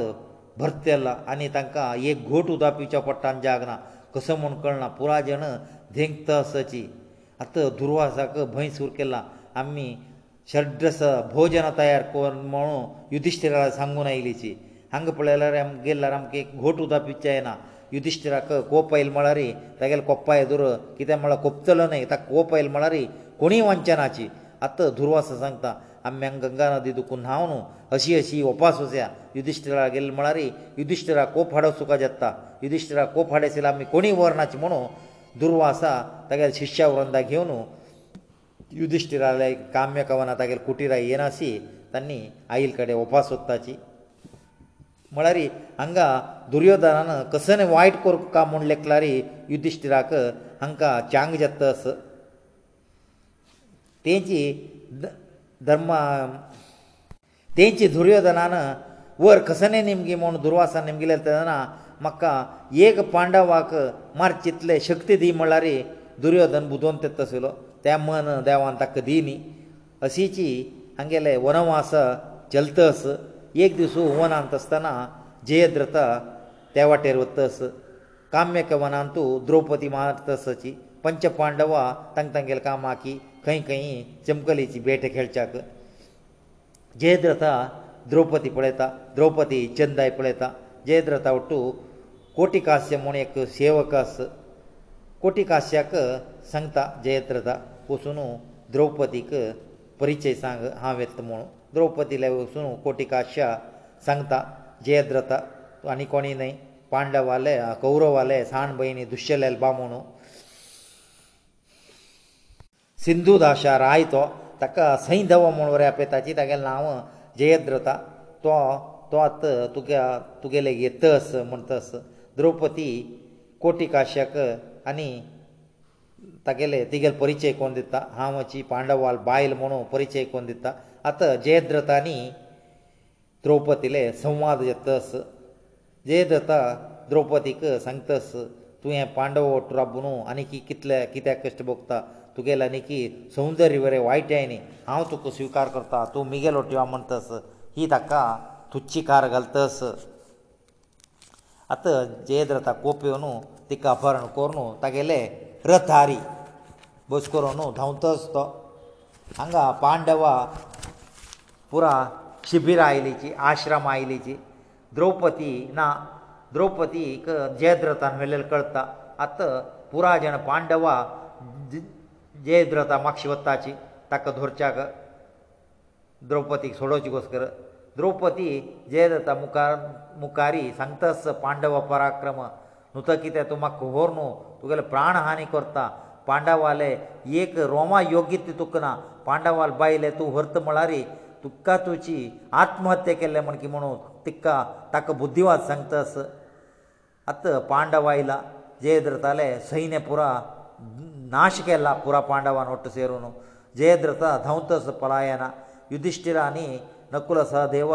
भरतेला आनी तांकां एक घोट उदक पिवच्या पडटा आनी जाग ना कसो म्हूण कळना पुराय जण धेंगत असाची आतां दुर्वासाक भंय सूर केला आमी शड्रस भोजन तयार कर म्हणून युधिश्टिराक सांगून आयिल्लीची हांगा पळयल्यार आमी गेल्यार आमकां एक घोट उदक पिवचें येना युधिश्टिराक कोप आयल म्हळ्यार तागेलो कोप्पा येदर कित्याक म्हळ्यार कोपतलो न्हय ताका कोप आयल म्हळ्यार कोणीय वंचनाची आतां दुर्वास सांगता आमी हांगा गंगा नदी दुखून न्हांव न्हू अशी अशी उपास वचया युधिश्टिरा गेले म्हळ्यार युधिश्टिरा कोप हाडप चुका जाता युधिश्टिरा कोप हाडयसले आमी कोणीय वरनाचे म्हणू दुर्वासा तागेले शिश्या वृंदा घेवन युधिश्टिरा काम्य कवना तागेले कुटिरा येनासी तांणी आईल कडेन उपास सोदताची म्हळ्यार हांगा दुर्योधनान कसन वायट करूं काम म्हूण लेखलार युधिश्टिराक हांकां चांग जात तेंची धर्म तेंची दुर्योधनान वर कसने निमगी म्हूण दुर्वासान निमगिले तेदना म्हाका एक पांडवाक मार चितले शक्ती दी म्हळ्यार दुर्योधन बुदोवन तेत आसलो त्या मन देवान ताका दी न्ही अशीची हांगेले वनवास चलतस एक दीस वनांत आसतना जयद्रथ त्या वाटेर वतस काम्यक वनांतू द्रौपदी मारतसची पंच पांडवां तांकां तांगेले कामाकी खंय खंय चमकलेची बेट खेळच्याक जयद्रथा द्रौपदी पळयता द्रौपदी चंदाय पळयता जयद्रथा वटू कोटिकास्य म्हूण एक सेवक आस कोटिकास्याक सांगता जयद्रथा पसून द्रौपदीक परिचय सांग हांव येता म्हूण द्रौपदीले वचून कोटिकाश्या सांगता जयद्रथा आनी कोणी न्हय पांडवाले कौरवाले साण भयणी दुश्यलेल बामणू सिंधू दाशा राय तो ताका सैंदव म्हूण वरें आपयताची तागेलें नांव जयद्रता तो तो आत तुगे तुगेले ये तस म्हूण तस द्रौपदी कोटी काश्यक आनी तागेले तिगेले परिचय कोण दिता हांवची पांडवाल बायल म्हणून परिचय कोण दिता आत जयद्रता न्ही द्रौपदीले संवाद येतस जयद्रता द्रौपदीक सांगतस तुवें पांडव वट रबू न्हू आनी कितले कित्याक कश्ट भोगता तुगेलो न्ही की सौंदर्य बरें वायटय न्ही हांव तुका स्विकार करता तूं मिगेलो टिवा म्हणटस ही ताका तुच्छीकार घालतस आतां जयद्रथाक कोप येवन तिका अपहरण करून तागेले रथारी बस करून धांवतस तो हांगा पांडवा पुरा शिबीर आयलीची आश्रम आयलीची द्रौपदी ना द्रौपदीक जयद्रथान मेलेले कळटा आतां पुराय जाण पांडवा जय द्रता माक्षी वत्ताची ताका धरच्याक द्रौपदीक सोडोवची कस कर द्रौपदी जयदत्ता मुखार मुखारी सांगतास पांडव पराक्रम न्हू तो कितें तूं म्हाका खबर न्हू तुगेले प्राणहानी करता पांडवाले एक रोमा योग्यत तुका ना पांडवाल बायले तूं व्हरत म्हळारी तुका तुजी आत्महत्या केल्ले म्हण की म्हणून तिका ताका बुद्धिवाद सांगतास आतां पांडव आयला जयद्रताले सैन्य पुरा ನಾಶ ಕೇಲ್ಲ ಪುರ ಪಾಂಡವನ ಒಟ್ಟು ಸೇರುನು ಜಯದ್ರತ ಧೌಂತಸ ಪಲಾಯನ ಯುಧಿಷ್ಠಿರಾನಿ ನಕುಲ ಸಹದೇವ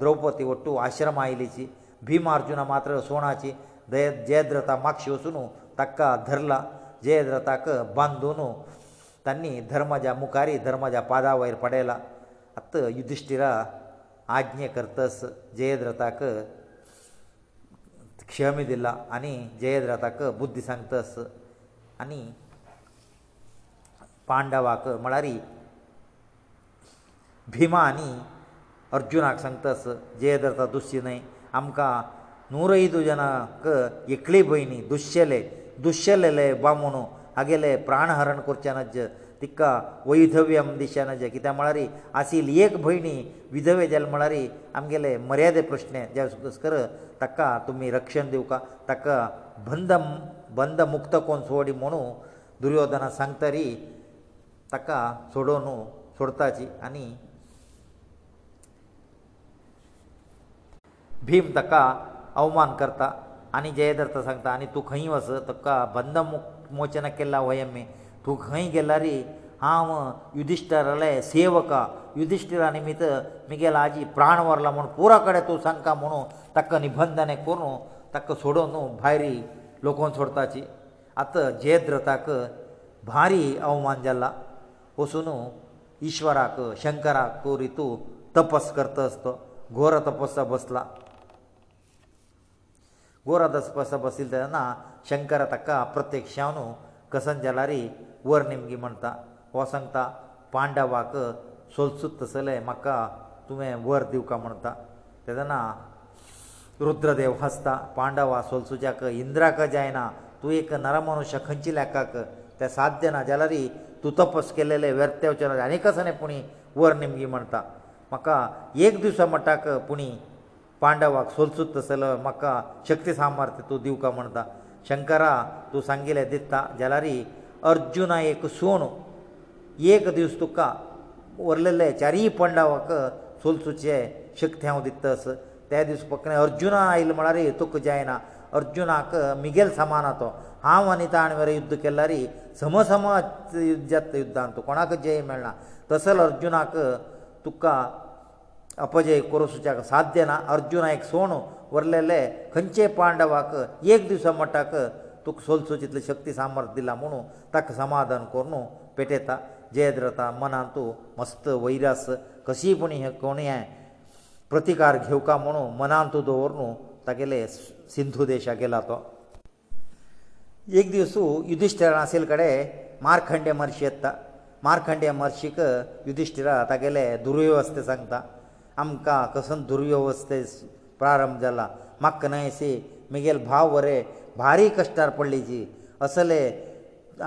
ದ್ರೌಪದಿ ಒಟ್ಟು ಆಶ್ರಮ ಆಯಿಲಿಸಿ ಭೀಮಾರ್ಜುನ ಮಾತ್ರ ಸೋಣಾಚಿ ಜಯದ್ರತ ಮಾಕ್ಷಿಯೋಸುನು ತಕ್ಕ ಧರ್ಲ ಜಯದ್ರತಕ ಬಂದುನು ತನ್ನಿ ಧರ್ಮಜ ಮುಕಾರಿ ಧರ್ಮಜ ಪಾದಾವೈರ್ ಪಡೆಯಲ ಅತ್ತ ಯುಧಿಷ್ಠಿರ ಆಜ್ಞೆ ಕರ್ತಸ್ ಜಯದ್ರತಕ ಕ್ಷಮೆ ದಿಲ್ಲ ಅನಿ ಜಯದ್ರತಕ ಬುದ್ಧಿ ಸಂಗತಸ್ ಅನಿ पांडवाक म्हळ्यार भिमा न्ही अर्जुनाक सांगतास जयदर्था दुश्यनय आमकां नूर ऐदु जनाक एकली भयणी दुश्यले दुश्यलेले बामून आगेले प्राणहरण करचे नज तिका वैधव्यम दिशा नज कित्याक म्हळ्यार आशिल् एक भयणी विधवे जाले म्हळ्यार आमगेले मर्यादे प्रश्न जे कर ताका तुमी रक्षण दिवका ताका बंद बंद मुक्त कोण सोडी म्हणू दुर्योधना सांगतरी ताका सोडोवन सोडताची आनी भीम ताका अवमान करता आनी जयदत्ता सांगता आनी तूं खंय वस तुका बंद मोचन केला हो एम ए तूं खंय गेल्यार हांव युधिश्टरले सेवक युधिश्टिरा निमित्त मुगेलो आजी प्राण व्हरला म्हूण पुरा कडेन तूं सांगता म्हुणू ताका निबंधन करून ताका सोडोवन भायरी लोकांक सोडपाची आतां जयद्रथाक भारी अवमान जाला ಕೋಸುನ ಇશ્વರ ಆ ಶಂಕರ ಕೂrito ತಪಸ್ಕ್ತವಸ್ತೋ ಗೋರ ತಪಸ್ಸಾ ಬಸಲ ಗೋರ ದ ತಪಸ್ಸಾ ಬಸil ತದನ ಶಂಕರ ತಕ್ಕ ಅಪ್ರತ್ಯಕ್ಷಾನು ಕಸಂಜಲಾರಿ ವರ್ ನಿಮಿಗಿ ಮಂತಾ ವಸಂತ ಪಾಂಡವಾಕ ಸೊಲ್ಸುತಸಲೇ ಮಕ್ಕ ತುಮೇ ವರ್ ದಿವಕ ಮಂತಾ ತದನ ರುದ್ರದೇವ ಹಸ್ತ ಪಾಂಡವಾ ಸೊಲ್ಸುಜಾಕ ಇಂದ್ರಕ ಜೈನಾ ತು ಏಕ ನರಮನುಷ್ಯಾ ಖಂಚಿ ಲೇಕಕ ತ ಸಾದ್ಯನ ಜಲಾರಿ तूं तपस केलेले व्यर्थ वचन आनी कसो न्हय पुणी वर निमगी म्हणटा म्हाका एक दिसा म्हणटाक पुणी पांडवाक सोलचूत तसलो म्हाका शक्ती सामर्थ्य तूं दिवं का म्हणटा शंकरा तूं सांगिल्लें दिता जाल्यार अर्जुना एक सूण एक दीस तुका उरलेले चारीय पांडवाक सोलचुचे शक्ती हांव दितस त्या दीस पक्ने अर्जुना आयलो म्हळ्यार तुका जायना अर्जुनाक मिगेल समान आसा तो हांव आनी ताणें मरे युध्द केल्यार समसम जेत युध्दांत तूं कोणाक जय मेळना तसल अर्जुनाक तुका अपजय करूं सुद्दां साध्य ना अर्जुना एक सोण वरलेले खंयचे पांडवाक एक दिसा मटाक तुका सोलचो तितले शक्ती सामर्थ दिला म्हणून ताका समाधान करून पेटयता जयद्रता मनांत तूं मस्त वैरास कशी पूण हे कोणी प्रतिकार घेवका म्हणून मनांत तूं दवर न्हू तागेले सिंधू देशा गेला तो एक दीस युधिश्टीर आसले कडेन मारखंडे महर्शी येता मारखंडे महर्शीक युधिश्टिरा तागेले दुर्व्यवस्थे सांगता आमकां कसोन दुर्व्यवस्थे प्रारंभ जाला म्हाका न्हय अशी म्हगेल भाव बरें भारी कश्टार पडलीची असले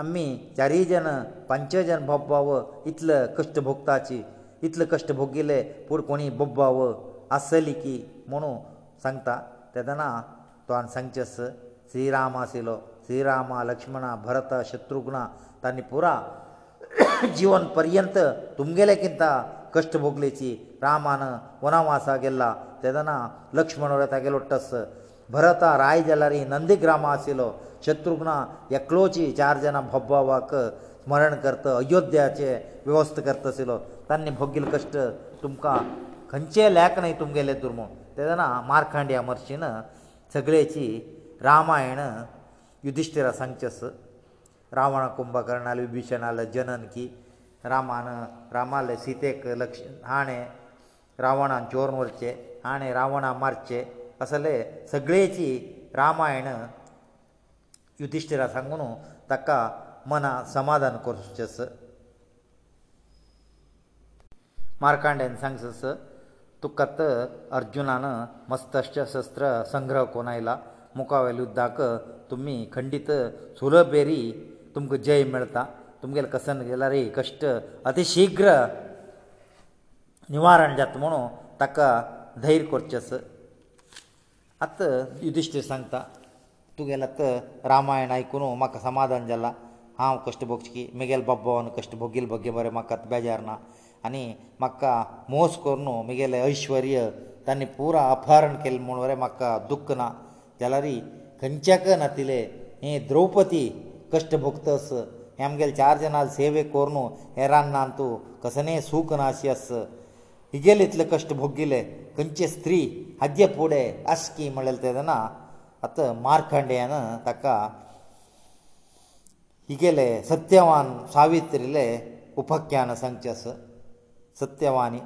आमी चारी जन पंच जन बोब्बाव इतले कश्ट भोगताची इतले कश्ट भोगिले पूण कोणी बोब्बाव आसली की म्हणून सांगता तेदना तो आनी सांगचेस श्रीराम आशिल्लो ಶ್ರೀರಾಮ ಲಕ್ಷ್ಮಣ ಭರತ ಶತ್ರುಘ್ನ ತನ್ನ ಪುರ ಜೀವನ ಪರ್ಯಂತ ತುಂಬಗೆಲೆಕಿಂತ ಕಷ್ಟ ಭೋಗಲೇಚಿ ರಾಮನ ವನವಾಸ ಗೆಲ್ಲ ತದನ ಲಕ್ಷ್ಮಣರ ತಗೆಲ ಒಟ್ಟಸ್ ಭರತ ರಾಯ ಜಲರಿ ನಂದಿ ಗ್ರಾಮ ಆಸಿಲೋ ಶತ್ರುಘ್ನ ಎಕ್ಲೋಚಿ ಚಾರ್ ಜನ ಭಬ್ಬವಾಕ ಸ್ಮರಣ ಕರ್ತ ಅಯೋಧ್ಯಾಚೆ ವ್ಯವಸ್ಥೆ ಕರ್ತ ಆಸಿಲೋ ತನ್ನ ಭೋಗಿಲ ಕಷ್ಟ ತುಮಕ ಖಂಚೆ ಲೇಖನೈ ತುಂಬಗೆಲೆ ದುರ್ಮೋ ತದನ ಮಾರ್ಕಾಂಡ್ಯ ಮರ್ಷಿನ ಸಗಳೇಚಿ ರಾಮಾಯಣ युधिष्ठिरा सांगचेस रावण कुंभकर्णा विभीषण आलो जनन की रामान रामाले सीतेक लक्ष हाणें रावणान चोरून व्हरचें हाणें रावणा मारचें असले सगळेची रामायण युधिष्ठिरा सांगून ताका मना समाधान करचेस मार्कांडेन सांगचेस तुकात अर्जुनान मस्तश्च शस्त्र संग्रह कोन आयला मुखावेल युद्धाक तुमी खंडीत सुलभ येरी तुमकां जय मेळटा तुमगेले कसन गेल्यार कश्ट अतिशिघ्र निवारण जाता म्हणून ताका धैर्य करचे आस आत युधिश्ट सांगता तुगेले आतां रामायण आयकून म्हाका समाधान जालां हांव कश्ट भोगचकी म्हगेलो बाबान कश्ट भोगिल्लो भोगे बरें म्हाका बेजार ना आनी म्हाका मोस करून मुगेलें ऐश्वर्य तांणी पुरो अपहरण केलें म्हूण बरें म्हाका दुख्ख ना जाल्यारय ಕಂಚಕನತಿಲೇ ಹಿ ದ್ರೌಪತಿ ಕಷ್ಟಭಕ್ತಾಸ هامಗಲ್ ಚಾರ್ ಜನ ಸೇವೆಕೋರ್ನು ಎರನ್ನಂತು ಕಸನೆ ಸೂкнаಸ್ಯಸ್ ಹಿಗೆಲಿತ್ಲ ಕಷ್ಟಭೋಗಿಲೇ ಕಂಚೆ ಸ್ತ್ರೀ ಅದ್ಯಪೂಡೆ ಅಸ್ಕಿ ಮಳಲ್ತದನ ಅತ ಮಾರ್ಕಂಡೇಯನ ತಕ ಹಿಗೆಲೇ ಸತ್ಯವಾನ್ ಸಾವಿತ್ರಿಲೇ ಉಪಕ್ಯಾನ ಸಂಚಸ್ಯ ಸತ್ಯವಾನಿ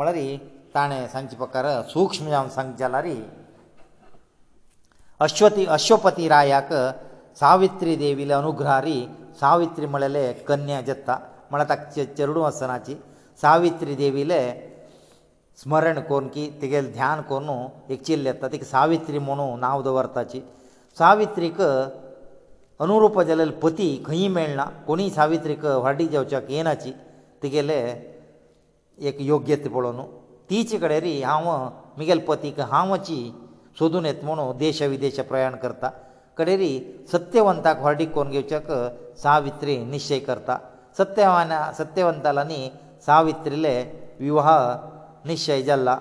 ಮಳರಿ ತಾಣೆ ಸಂಚಿಪಕರ ಸೂಕ್ಷ್ಮಯಾನ್ ಸಂಚಲರಿ अश्वती अश्वपती रायाक सावित्री देवीले अनुग्रहारी सावित्री म्हळेले कन्या जत्ता म्हळ्यार ताका चेरडू आसनाची सावित्री देवीले स्मरण करून की तिगेलें ध्यान करून एक चिल्ल येता तिका सावित्री म्हणून नांव दवरताची सावित्रीक अनुरूप जाल्लेलो पती खंय मेळना कोणीय सावित्रीक वाडी जेवच्याक येनाची तिगेले एक योग्य ती पळोवन तिचे कडेन हांव म्हगेले पतीक हांवची सोदून येत म्हणू देश विदेश प्रयाण करता कडेरी सत्यवंताक हॉर्डीक कोण घेवच्याक सावित्री निश्चय करता सत्यवाना सत्यवंतालांनी सावित्रीले विवाह निश्चय जाल्ला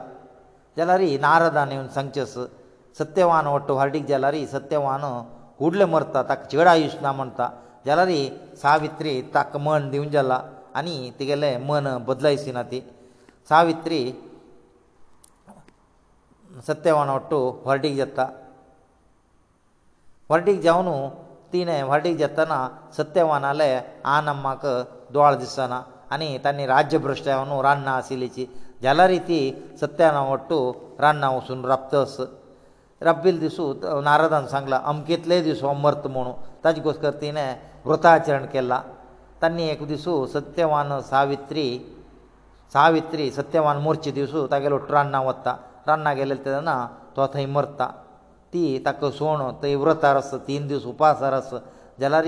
जाल्यार नारदान येवन सांगचेस सत्यवान वट्ट हार्डीक जाल्यार सत्यवान हुडले मरता ताका चेड आयुश्य ना म्हणटा जाल्यार सावित्री ताका मन दिवन जाला आनी तिगेलें मन बदलायसी ना ती सावित्री ಸತ್ಯವಾನ ಒಟ್ಟು ಹೊರಡಿಗೆ جتಾ ಹೊರಡಿಗೆ ಅವನು ತಿನೆ ಹೊರಡಿಗೆತನ ಸತ್ಯವಾನale ಆ ನಮ್ಮಕ ದ್ವಾಳದಿಸಾನ ಅನಿ ತನ್ನ ರಾಜ್ಯಭ್ರಷ್ಟವನು ರನ್ನ ಆಸಿಲಿಚಿ ಜಲ ರೀತಿ ಸತ್ಯವಾನ ಒಟ್ಟು ರನ್ನವ ಸುನರಪ್ತ ಅಸ ರಬ್ದಿ สุ ನಾರದನ सांगला ಅಂಕೆತ್ಲೇ ದಿಸೋ ಮರ್ತಮೋಣು ತಾಜ್ಗೋಸ್ಕರ ತಿನೆ ವ್ರತಾಚರಣ ಕೆಲ್ಲ ತನ್ನೆ ಕುದಿಸು ಸತ್ಯವಾನ ಸಾavitri ಸಾavitri ಸತ್ಯವಾನ ಮೂರ್ಚಿ ದಿಸು ತಗೇಲೋ ರನ್ನವತ್ತಾ तान्ना गेले तेन्ना तो थंय मरता ती ताका सोण थंय व्रतार आसा तीन दीस उपासार आसा जाल्यार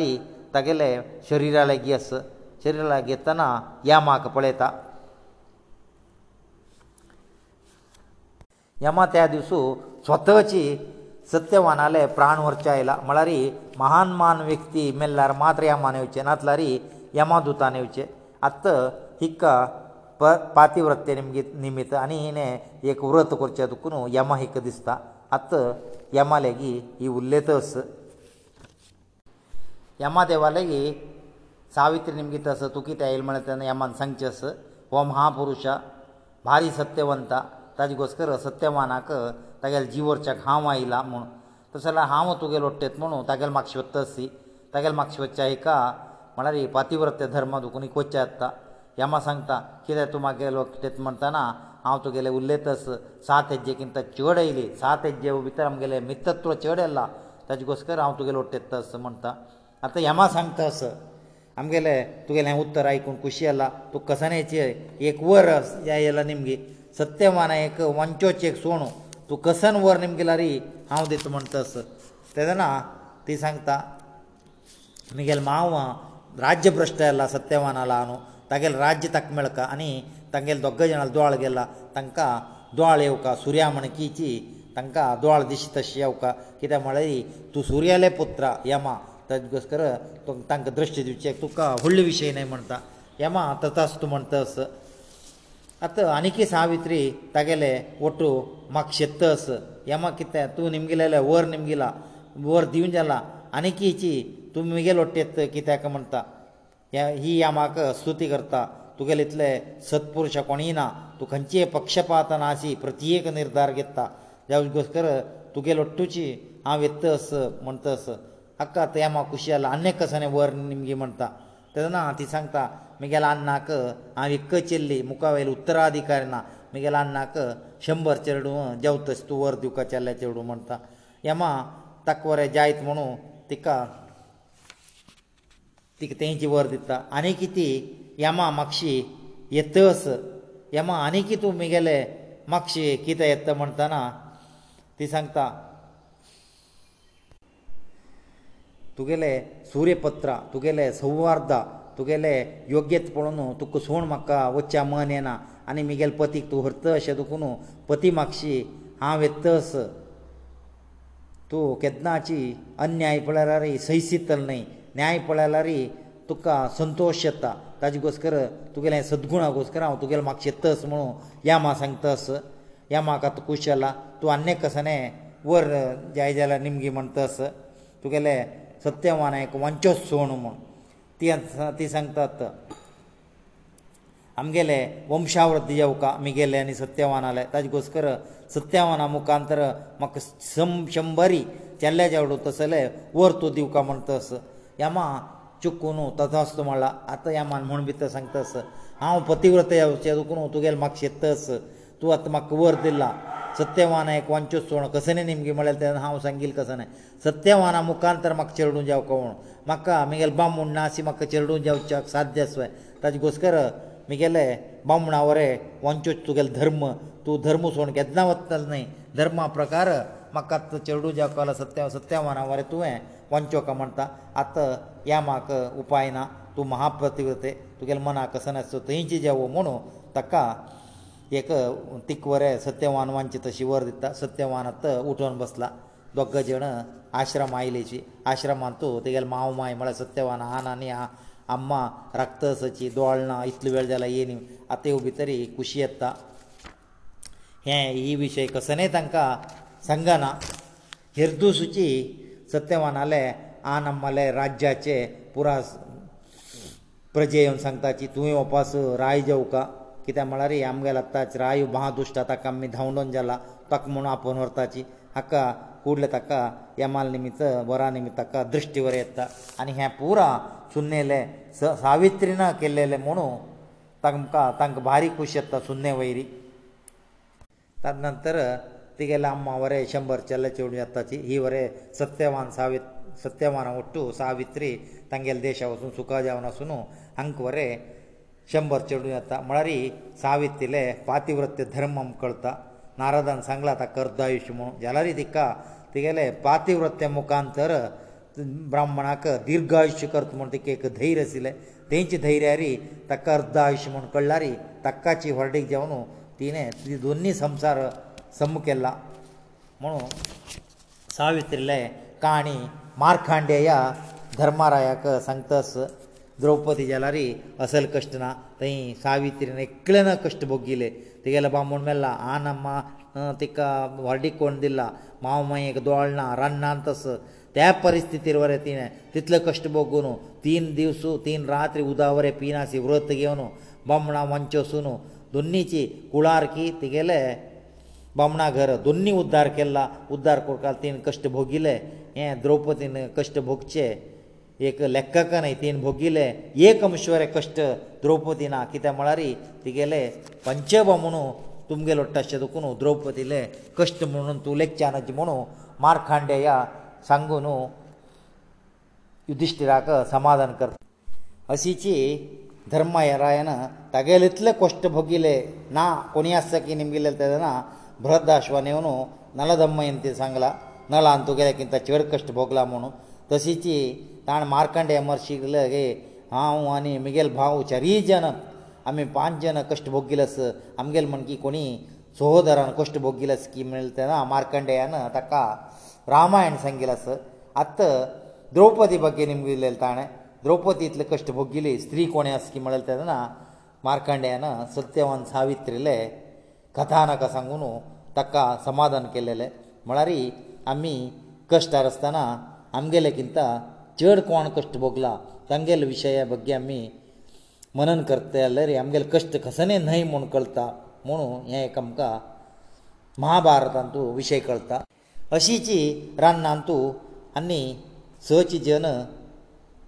तागेले शरिरा लागीं आस शरिरा लागीं येतना यामाक पळयता यमा त्या दिसू स्वतची सत्यवानाले प्राण व्हरचे आयला म्हळ्यार महान मान व्यक्ती मेल्ल्यार मात्र यमान येवचे नातल्यार यमा दुतान येवचे आत्त हिका पातिवृत्ते निमित्त आनी हिणें एक व्रत करचें दुखून यम हिक दिसता आत यमा लेगीत ही उल्लेतस यमा देवा लेगीत सावित्री निमगीत आस तूं कितें येयलें म्हणलें तेन्ना यमान सांगचें आस हो महापुरुश भारी सत्यवंत ताजे घोस्कर सत्यमानाक तागेले जिवोरच्याक हांव आयला म्हूण तशें जाल्यार हांव तुगेलो ओट्टेत म्हणून तागेलें म्हापशी वत्ता आसी तागेलें म्हापशी वच्चा हिका म्हळ्यार ही पातिवृत्त धर्म दुखून कोच्चा येता यमा सांगता कित्याक तूं म्हागेलो कितें म्हणटना हांव तुगेलें उलयतस सात हेजे किंवां ते चड आयली सात हेजे भितर आमगेले मित्रत्व चड येला ताजे घोसकर हांव तुगेलो उट्टेतस म्हणटा आतां यमा सांगता अस आमगेलें तुगेलें हें उत्तर आयकून खुशी जाला तूं कसनेचें एक वर हें येला निमगी सत्यमाना एक वंचोचें एक सोण तूं कसन वर निमगेल्यार हांव दिता म्हणटस तेदना ती सांगता म्हगेलो मांव राज्य भ्रश्ट येला सत्यमानाला न्हू तागेलें राज्य ताका मेळका आनी तांगेले दोग जाणां दुवाळ गेला तांकां दुवाळ येवका सुर्या म्हण कीची तांकां दुवाळ दिशी तशी येवका कित्याक म्हळ्यार तूं सुर्याले पुत्र यमा ताजे घोस्कर तांकां दृश्टी दिवचें तुका व्हडले विशय न्हय म्हणटा यमा तथास तूं म्हणटस आतां आनीकय सावित्री तागेले वटू म्हाका शेततस यमा कितें तूं निमगेलेले वर निमगिला वर दिवन जाला आनीकय ची तूं मुगेले वट्टेत कित्याक म्हणटा ही यामाक स्तुती करता तुगेले इतले सत्पुरुश कोणीय ना तूं खंयचीय पक्षपात ना अशी प्रत्येक निर्धार घेता जागोसकर तुगेलो टुची हांव वेत अस म्हणत अस हक्का ते म्हाका खुशी जाला आनी कसले वर निमगे म्हणटा तेन्ना ती सांगता म्हगेले अन्नाक हांव एक चेल्ली मुखा वयले उत्तराधिकारी ना म्हगेले अन्नाक शंबर चेडूं जेवतस तूं वर दिवका चेल्ले चेडूं म्हणटा येमा ताका वरें जायत म्हणून तिका तिका तेंची वर दिता आनी कितें यमा मक्षी येतस यमा आनी कितें तूं म्हगेले मक्षी कितें येता म्हणटना ती सांगता तुगेले सूर्यपत्रां तुगेले सौवार्दा तुगेले योग्यत पळोवन तुका सोण म्हाका वच्चा मन येना आनी म्हगेले पतीक तूं व्हरत अशें दुखून पती म्हापशी हांव येतस तूं केदनाची अन्याय पळयल्यार सयसीतल न्हय न्याय पळयल्यारय तुका संतोश येता ताजे घोसकर तुगेले सद्गुणा घोसकर हांव तुगेलें म्हाका तस म्हणून या मा सांग तस या म्हाका तूं खूश जाला तूं आनी कसने वर जाय जाल्यार निमगी म्हण तस तुगेले सत्यवान एक वांचो सोण म्हूण ती ती सांगतात आमगेले वंशावृत्ती जेवका आमी गेले आनी सत्यवान आले ताजे घोसकर सत्यवाना मुखांतर म्हाका शंबरी चेल्ल्या जेवडो तसले वर तूं दिवका म्हण तस यमा चुकून तथास तूं म्हणला आतां यमान म्हूण भितर सांगतास हांव पतिव्रतेचें चुकून तुगेलें म्हाका शेतस तूं आतां म्हाका वर दिला सत्यवान एक वांचूच सोण कसो न्ही निमगे म्हळ्यार तेन्ना हांव सांगील कसो न्हय सत्यवाना मुखांतर म्हाका चेडूं जावको म्हूण म्हाका म्हगेलें बामूण नासी म्हाका चेडूं जावच्याक साध्य आसवय ताजे घोस्कर म्हगेले बामणा वरें वांचूच तुगेलो धर्म तूं धर्म सोण केदना वतलो न्हय धर्मा प्रकार म्हाका आतां चेडूं जावको सत्य सत्यवाना वरें तुवें पंचोका म्हणटा आतां ह्या म्हाका उपाय ना तूं महाप्रतिवते तुगेलें मना कसो नासो थंयचे जेवो म्हणून ताका एक तिकवरे सत्यवान वांचे तशी वर दिता सत्यवान आतां उठोवन बसला दोग जाण आश्रम आयलेची आश्रमांतू तुगेले माव माय म्हळ्यार सत्यवान आन आनी आ आम्मा रक्तसाची दोळना इतलो वेळ जाला येनी आतां येवं भितर ही खुशी येता हें ही विशय कसनय तांकां सांगना हिर्दुसुची सत्यवानाले आ नमले राज्याचे पुरा प्रजे येवन सांगता की तुवें वपास राय जेवं का कित्याक म्हळ्यार हे आमगेले आतां राय महादुश्ट ताका आमी धांवडोवन जाला ताका म्हणून आपोवन व्हरताची हाका कुडले ताका यमाल निमित्त वरा निमित्त ताका दृश्टी वर येता आनी हे पुरा सुन्नेले स सावित्रीन केल्लेले म्हणू तांकां तांकां भारी खुशी येता सुन्ने वयरी ताज नंतर ತಿಗೆಲಾಮ ಅವರ 100 ಚೇಂಬರ್ ಚಲ್ಲೆ ಚೋಡ್ಯತ್ತಾಚಿ ಈವರೆ ಸತ್ಯವಾನ್ ಸಾವಿತ್ರ ಸತ್ಯಮಾನ ಒಟ್ಟು ಸಾವಿತ್ರಿ ತಂಗೇಲ್ ದೇಶವಸು ಸುಕಾದವನಸುನು ಅಂಕವರೆ 100 ಚೇಂಬರ್ ಚೋಡ್ಯತ್ತಾ ಮಳರಿ ಸಾವಿತ್ತಿಲೆ ಪಾತಿವ್ರತ್ಯ ಧರ್ಮಂ ಕಳ್ತಾ ನಾರದನ್ ಸಂಗಲತಾ ಕರ್ದಾಯುಷ್ಯಮ ಯಲರಿ ದಿಕ್ಕ ತಿಗೆಲೆ ಪಾತಿವ್ರತ್ಯ ಮುಕಾಂತರ ಬ್ರಾಹ್ಮಣಾಕ ದೀರ್ಘಾಯುಷ್ಯ ಕರ್ತಮಂತೆ ಏಕ ಧೈರಸಿಲೆ ತೈಂಚ ಧೈರ್ಯರಿ ತಕ್ಕ ಕರ್ದಾಯುಷ್ಯ ಮನ್ ಕಳ್ಳಾರಿ ತಕ್ಕಾಚಿ ಹೊರಡಿಕ್ ಜವನು ತೀನೇ ಇದಿ ದೊನ್ನಿ ಸಂಸಾರ ಸಮ್ಮಕ್ಕೆಲ್ಲ ಮನು ಸಾವಿತ್ರಿಲೇ ಕಾಣಿ ಮಾರ್ಕಂಡೇಯ ಧರ್ಮರಾಯಕ ಸಂಕ್ತಸ ದ್ರೌಪದಿ ಜಲರಿ ಅಸಲ್ ಕಷ್ಟನ ತೈ ಸಾವಿತ್ರಿ ಏಕಳನ ಕಷ್ಟ ಬೋಗಿಲೇ ತಿಗಯಲ ಬಮ್ಮಣ ಮೇಲೆ ಆನಮ್ಮ ತಿಕ್ಕ ವರ್ಡಿಕೊಂಡಿಲ್ಲ ಮಾವಮೈಗ ದೊಳ್ನ ರನ್ನಂತಸ त्या ಪರಿಸ್ಥಿತಿ ಇರುವರ ที ನೆ ತಿತ್ಲ ಕಷ್ಟ ಬೋಗೋನು 3 ದಿವಸು 3 ರಾತ್ರಿ ಉದಾವರೇ ಪೀನಾಸಿ ವ್ರತಕ್ಕೆ ಇವನು ಬಮ್ಮಣ ಮಂಚೋಸುನು ದುನ್ನೀಚಿ ಕುಲಾರ್ಕಿ ತಿಗಲೇ बामणा घर दोनी उद्धार केला उद्धार कोरकाल तीन कश्ट भोगिले हे द्रौपदीन कश्ट भोगचे एक लेखकान तीन भोगिले एक अमश्वरे कश्ट द्रौपदी ना कित्याक म्हळ्यार तिगेले पंच बामणू तुमगे लोडटाचे दुखून द्रौपदीले कश्ट म्हणून तूं लेखचें नाचे म्हणून मारखांडे या सांगून युधिश्टिराक समाधान कर अशीची धर्मायरायन तागेले इतले कश्ट भोगिले ना कोणी आसा की निमगेले तेदना ಭರದಾಶ್ವನಿಯವನು ನಲದಮ್ಮಯಂತೆ सांगला ನಲ ಅಂತೋ ಗೆಕಿಂತ ಚೇಡಕಷ್ಟ भोगला म्हणून ತಸಿಚಿ ತಾಣ ಮಾರ್ಕಂಡೇಯ ಮರ್ಶಿಗಳಗೆ ಆವಾನಿ ಮಿಗೇಲ್ ಬಾವು ಚರಿಜನ ಅಮಿ 5 ಜನ ಕಷ್ಟ भोगგილಸ ಅಮಗೆಲ್ ಮನ್ಕಿ कोणी ಸೋದರನ ಕಷ್ಟ भोगგილಸ್ಕಿ ಮಲ್ತೆನ ಮಾರ್ಕಂಡೇಯನ ತಕ್ಕ ರಾಮಾಯಣ सांगिलाಸ ಅತ್ತ ದ್ರೌಪದಿ ಬಗ್ಗೆ ನಿಮಗೆ ಇಲ್ಲಿ ಹೇಳ್ತಾನೆ ದ್ರೌಪದಿ ಇತ್ಲ ಕಷ್ಟ भोगಗિલે ಸ್ತ್ರೀ કોಣೆ ಅಸ್ಕಿ ಮಡಲ್ತೆದನ ಮಾರ್ಕಂಡೇಯನ ಸತ್ಯವನ್ ಸಾವಿತ್ರಿಲೆ कथानका सांगून ताका समाधान केलेलें म्हळ्यार आमी कश्टार आसतना आमगेले किंता चड कोण कश्ट भोगला तांगेले विशया बगी आमी मनन करता जाल्यार आमगेले कश्ट कसने न्हय म्हूण कळटा म्हणून हें एक आमकां महाभारतांतू विशय कळटा अशीची रान्नांतू आनी सची जन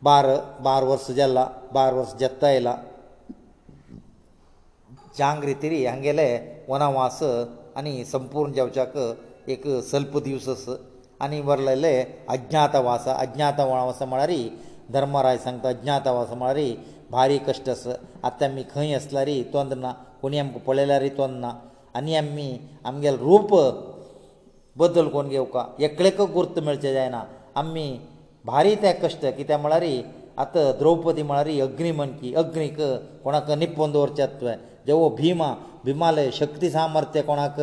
बार बार वर्सां जाला बार वर्स जत्ता आयला जांग रितीरी हांगेले वनवास आनी संपूर्ण जेवच्याक एक सल्प दिवस आनी वरलेले अज्ञातवास अज्ञातवास म्हळ्यार धर्मराय सांगता अज्ञातवास म्हळ्यार भारी कश्ट आस आतां आमी खंय आसल्यार तोंद ना कोणी आमकां पळयल्यार तोंद ना आनी आमी आमगेले रूप बदल कोण घेवका एकळेक गुर्त मेळचें जायना आमी भारी तें कश्ट कित्याक म्हळ्यार आतां द्रौपदी म्हळ्यार अग्नी म्हण की अग्नीक कोणाक निपोवन दवरचें तुवें जेवो भिमा भिमालय शक्ती सामर्थ्य कोणाक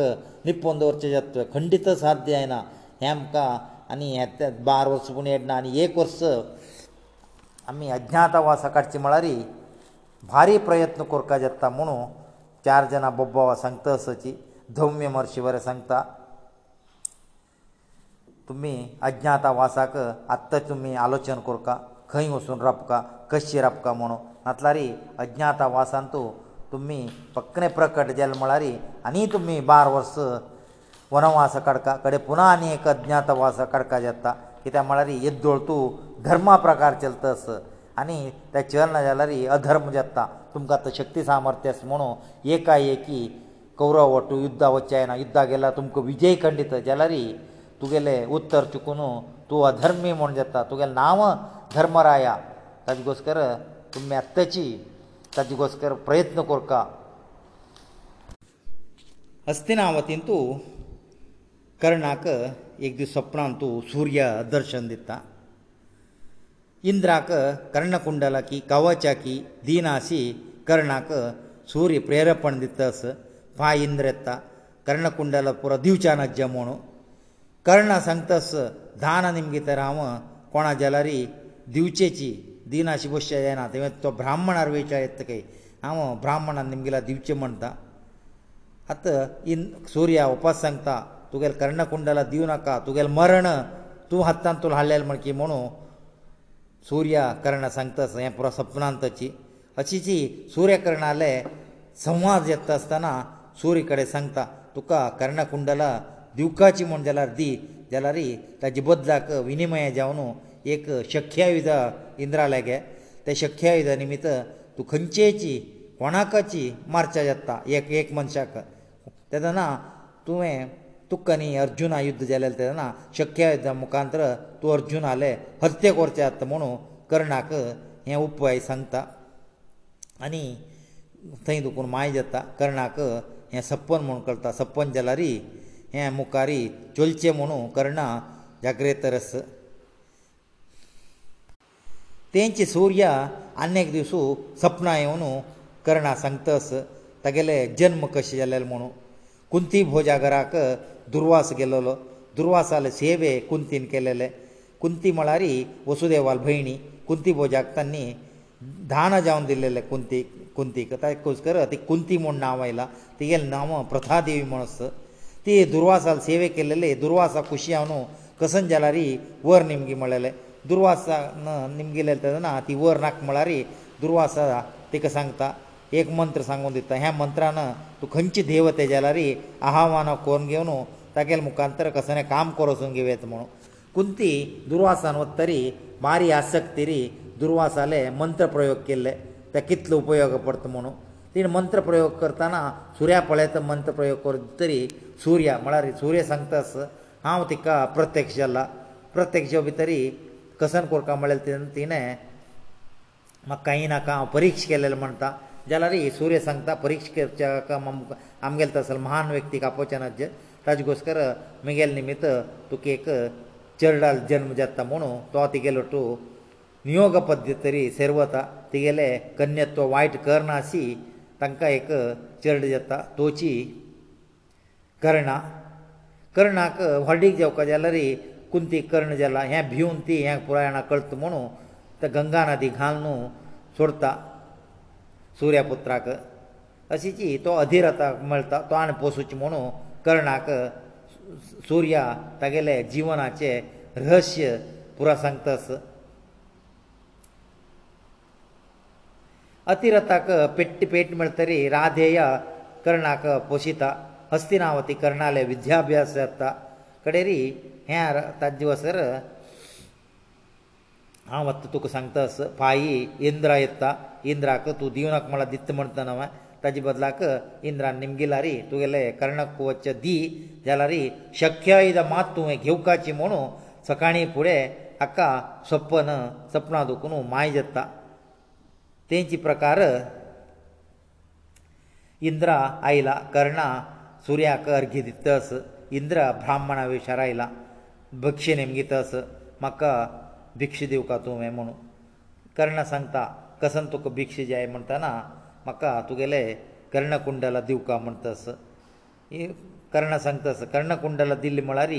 निपोवन दवरचें जातले खंडीत साध्य जायना हें आमकां आनी हे बार वर्स पूण येडना आनी एक वर्स आमी अज्ञातवासा काडची म्हळ्यार भारी प्रयत्न करपाक जाता म्हणून चार जाणां बोब्बा सांगता सची धौम्य म्हर्शी बरें सांगता तुमी अज्ञातवासाक आत्तां तुमी आलोचन करता खंय वचून रापका कशी रापका म्हणून नातल्यारी अज्ञातवासान तूं तुमी पक्कने प्रकट जाल म्हळ्यार आनी तुमी बार वर्स वनवास काडका कडेन पुना आनी एक अज्ञातवास काडका जाता कित्याक म्हळ्यार येद्दोळ तूं धर्मा प्रकार चलतस आनी तें चलना जाल्यार अधर्म जाता तुमकां आतां शक्ती सामर्थ्य आसा म्हणून एकाएकी कौरव वटू युद्धा वचचें ना युद्धा गेल्यार तुमकां विजय खंडीत जाल्यार तुगेलें उत्तर चुकून तूं अधर्मी म्हूण जाता तुगेलें नांव धर्मराया ताजे घोस्कर तुमी आत्ताची ತದಿಗೋಸ್ಕರ ಪ್ರಯತ್ನ ಕರ್ಕಾ ಹಸ್ತಿನಾವತಿಂತು ಕರ್ಣಾಕ ಏಕದಿ ಸ್ವಪ್ನಂತು ಸೂರ್ಯ ಅದರ್ಶನ ದಿತ್ತ ಇಂದ್ರಾಕ ಕರ್ಣಕುಂಡಲಕಿ ಕವಾಚಾಕಿ ದೀನಾಸಿ ಕರ್ಣಾಕ ಸೂರ್ಯ ಪ್ರೇರಪಣ ದಿತ್ತಸ ಫಾ ಇಂದ್ರತ್ತ ಕರ್ಣಕುಂಡಲ ಪುರ ದಿವಚನಜ್ಜಮೋಣ ಕರ್ಣ ಸಂತಸ ಧಾನ ನಿಮಿಗಿತ ರಾಮ ಕೋಣ ಜಲರಿ ದಿವಚೆಚಿ दिनाशी बसचे जायना तो ब्राह्मणार वयचे येता खंय हांव ब्राह्मणान निमगेला दिवचें म्हणटा आतां सुर्या उपास सांगता तुगेले कर्णकुंडला दिवं नाका तुगेलें मरण तूं हातान तुला हाडलेलें म्हण की म्हणू सुर्या कर्ण सांगता हें पुरो सपनांतची अशी जी सुर्यकर्णाले संवाद येता आसतना सुर्य कडेन सांगता तुका कर्णकुंडला दिवकाची म्हूण जाल्यार दी जाल्यार ताजे बदलाक विनिमय जावन एक शख्या विधा इंद्रालयाक ते शक्य आयुधा निमित्त तूं खंयचेची कोणाकची मारचां जाता एक एक मनशाक तेदना तुवें तुका न्ही अर्जुना युध्द जालें तेदना शक्य आयुधा मुखांतर तूं अर्जून आले हत्या करचें जाता म्हुणू कर्णाक हें उपाय सांगता आनी थंय दुखून माय जाता कर्णाक हें सपन म्हूण करता सपन जाल्यारी हें मुखारी चलचें म्हुणू कर्णा जाग्रेत रस तेंचे सूर्य आनी एक दिसू सपना येवन कर्णा सांगतस तागेले जन्म कशें जालेले म्हणून कुंती भोजागराक दुर्वास गेलोलो दुर्वासाले सेवे कुंतीन केलेले कुंती म्हळ्यार वसुदेवाल भयणी कुंती भोजाक तांणी धान जावन दिल्लेले कुंती कुंतीक ताका खोस कर ती कुंती म्हूण नांव आयलां तिगेलें नांव प्रथादेवी म्हण आसत ती दुर्वासाल सेवे केलेले दुर्वासा खुशी हांव न्हू कसन जाल्यार वर निमगी म्हणलेलें दुर्वास निम गेले तेदना ती वर नाक म्हळ्यार दुर्वास तिका सांगता एक मंत्र सांगून दिता ह्या मंत्रान तूं खंयची देव तेज्यालारी आहवान कोरून घेवन तागेले मुखांतर कसले काम करसून घेवयात म्हणून कुंती दुर्वासान वत्तरी मारी आसक्तिरी दुर्वासाले मंत्र प्रयोग केल्ले ते कितलो उपयोग पडटा म्हणून तिणें मंत्र प्रयोग करतना सुर्या पळयता मंत्र प्रयोग करता तरी सुर्या म्हळ्यार सुर्य सांगतास हांव तिका प्रत्यक्ष जाला प्रत्यक्ष भितरी कसन कोरका म्हळ्यार तिणें तिणें म्हाका कांय नाका हांव परिक्ष केलेलें म्हणटा जाल्यार ही सूर्य सांगता परिक्ष करच्या आमगेलो तसलो महान व्यक्ती कापोवचेनाचे ताजे घोस्कर मुगेले निमित्त तुका एक चर्डाल जल्म जाता म्हुणू तो तिगेलो टू नियोग पद्दती तरी सेरवता तिगेले कन्यत्व वायट करनाशी तांकां एक चर्ड जाता तोची कर्णा कर्णाक व्हडीक जेवका जाल्यार कुंती कर्ण जाला हें भिवन ती हें पुरायणा कळत म्हणू तो गंगा नदी घाल न्हू सोडता सुर्यापुत्राक अशी जी तो अधिरता मेळटा तो आनी पोसूची म्हणू कर्णाक सुर्या तागेले जिवनाचे रहस्य पुराय सांगतास अतिरथाक पेट्ट पेट मेळतरी राधेय कर्णाक पोशिता हस्तिनावती कर्णाले विद्याभ्यास जाता कडेरी हें ताजे वसर हांव आतां तुका सांगता पायी इंद्रा येता इंद्राक तूं दिव नाका म्हळ्यार दित म्हणटा न्हय ताजे बदलाक इंद्रान निमगिला रे तुगेले कर्णक वच दी जाल्यार रे शक्य इदा मात तुवें घेवकाची म्हणू सकाळी फुडें हाका सपन सपना दुखून माय जाता तेंचे प्रकार इंद्रा आयला कर्णा सुर्याक अर्घ्य दितस इंद्र ब्राह्मणा विचार आयला भक्षी नेमगी तस म्हाका भिक्ष दिवका तूं हें म्हणून कर्ण सांगता कसन तुका भिक्ष जाय म्हणटना म्हाका तुगेले कर्णकुंडला दिवका म्हण तस कर्ण सांगता तस कर्णकुंडला दिल्ले म्हळ्यार